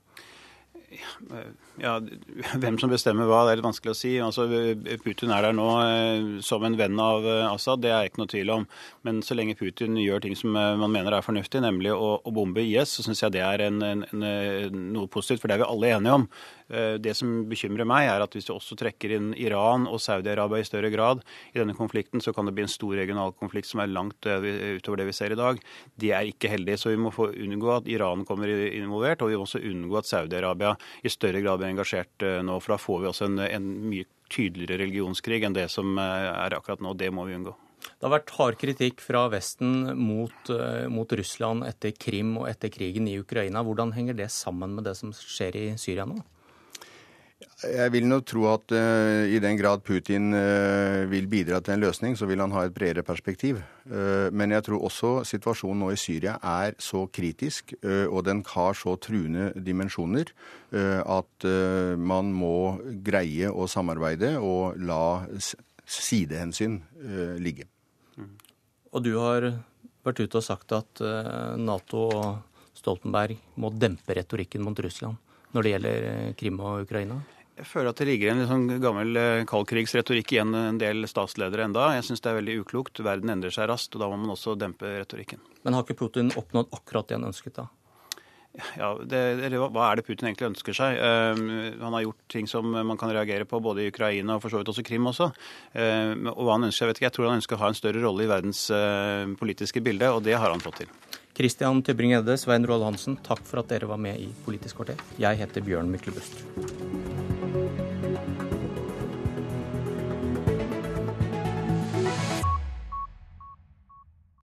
Ja, Hvem som bestemmer hva, det er litt vanskelig å si. Altså, Putin er der nå eh, som en venn av eh, Assad, det er ikke noe tvil om. Men så lenge Putin gjør ting som eh, man mener er fornuftig, nemlig å, å bombe IS, så syns jeg det er en, en, en, noe positivt. For det er vi alle enige om. Det som bekymrer meg, er at hvis du også trekker inn Iran og Saudi-Arabia i større grad i denne konflikten, så kan det bli en stor regional konflikt som er langt utover det vi ser i dag. Det er ikke heldig. Så vi må få unngå at Iran kommer involvert, og vi må også unngå at Saudi-Arabia i større grad blir engasjert eh, nå. For da får vi også en, en mye tydeligere religionskrig enn det som eh, er akkurat nå. Det må vi unngå. Det har vært hard kritikk fra Vesten mot, eh, mot, Russland etter Krim og etter krigen i Ukraina. Hvordan henger det sammen med det som skjer i Syria nå? Jeg vil nå tro at uh, i den grad Putin uh, vil bidra til en løsning, så vil han ha et bredere perspektiv. Uh, men jeg tror også situasjonen nå i Syria er så kritisk, og den har så truende dimensjoner, at man må greie å samarbeide og la sidehensyn ligge. Og du har vært ute og sagt at Nato og Stoltenberg må dempe retorikken mot Russland når det gjelder Krim og Ukraina? Jeg føler at det ligger en sånn gammel eh, kaldkrigsretorikk igjen en del statsledere enda. Jeg syns det er veldig uklokt. Verden endrer seg raskt, og da må man også dempe retorikken. Men har ikke Putin oppnådd akkurat det han ønsket, da? Ja, det, Hva er det Putin egentlig ønsker seg? Uh, han har gjort ting som man kan reagere på, både i Ukraina og for så vidt også Krim også. Uh, og hva han ønsker, Jeg vet ikke, jeg tror han ønsker å ha en større rolle i verdens uh, politiske bilde, og det har han fått til. Christian Tybring-Gjedde, Svein Roald Hansen, takk for at dere var med i Politisk kvarter. Jeg heter Bjørn Myklebust.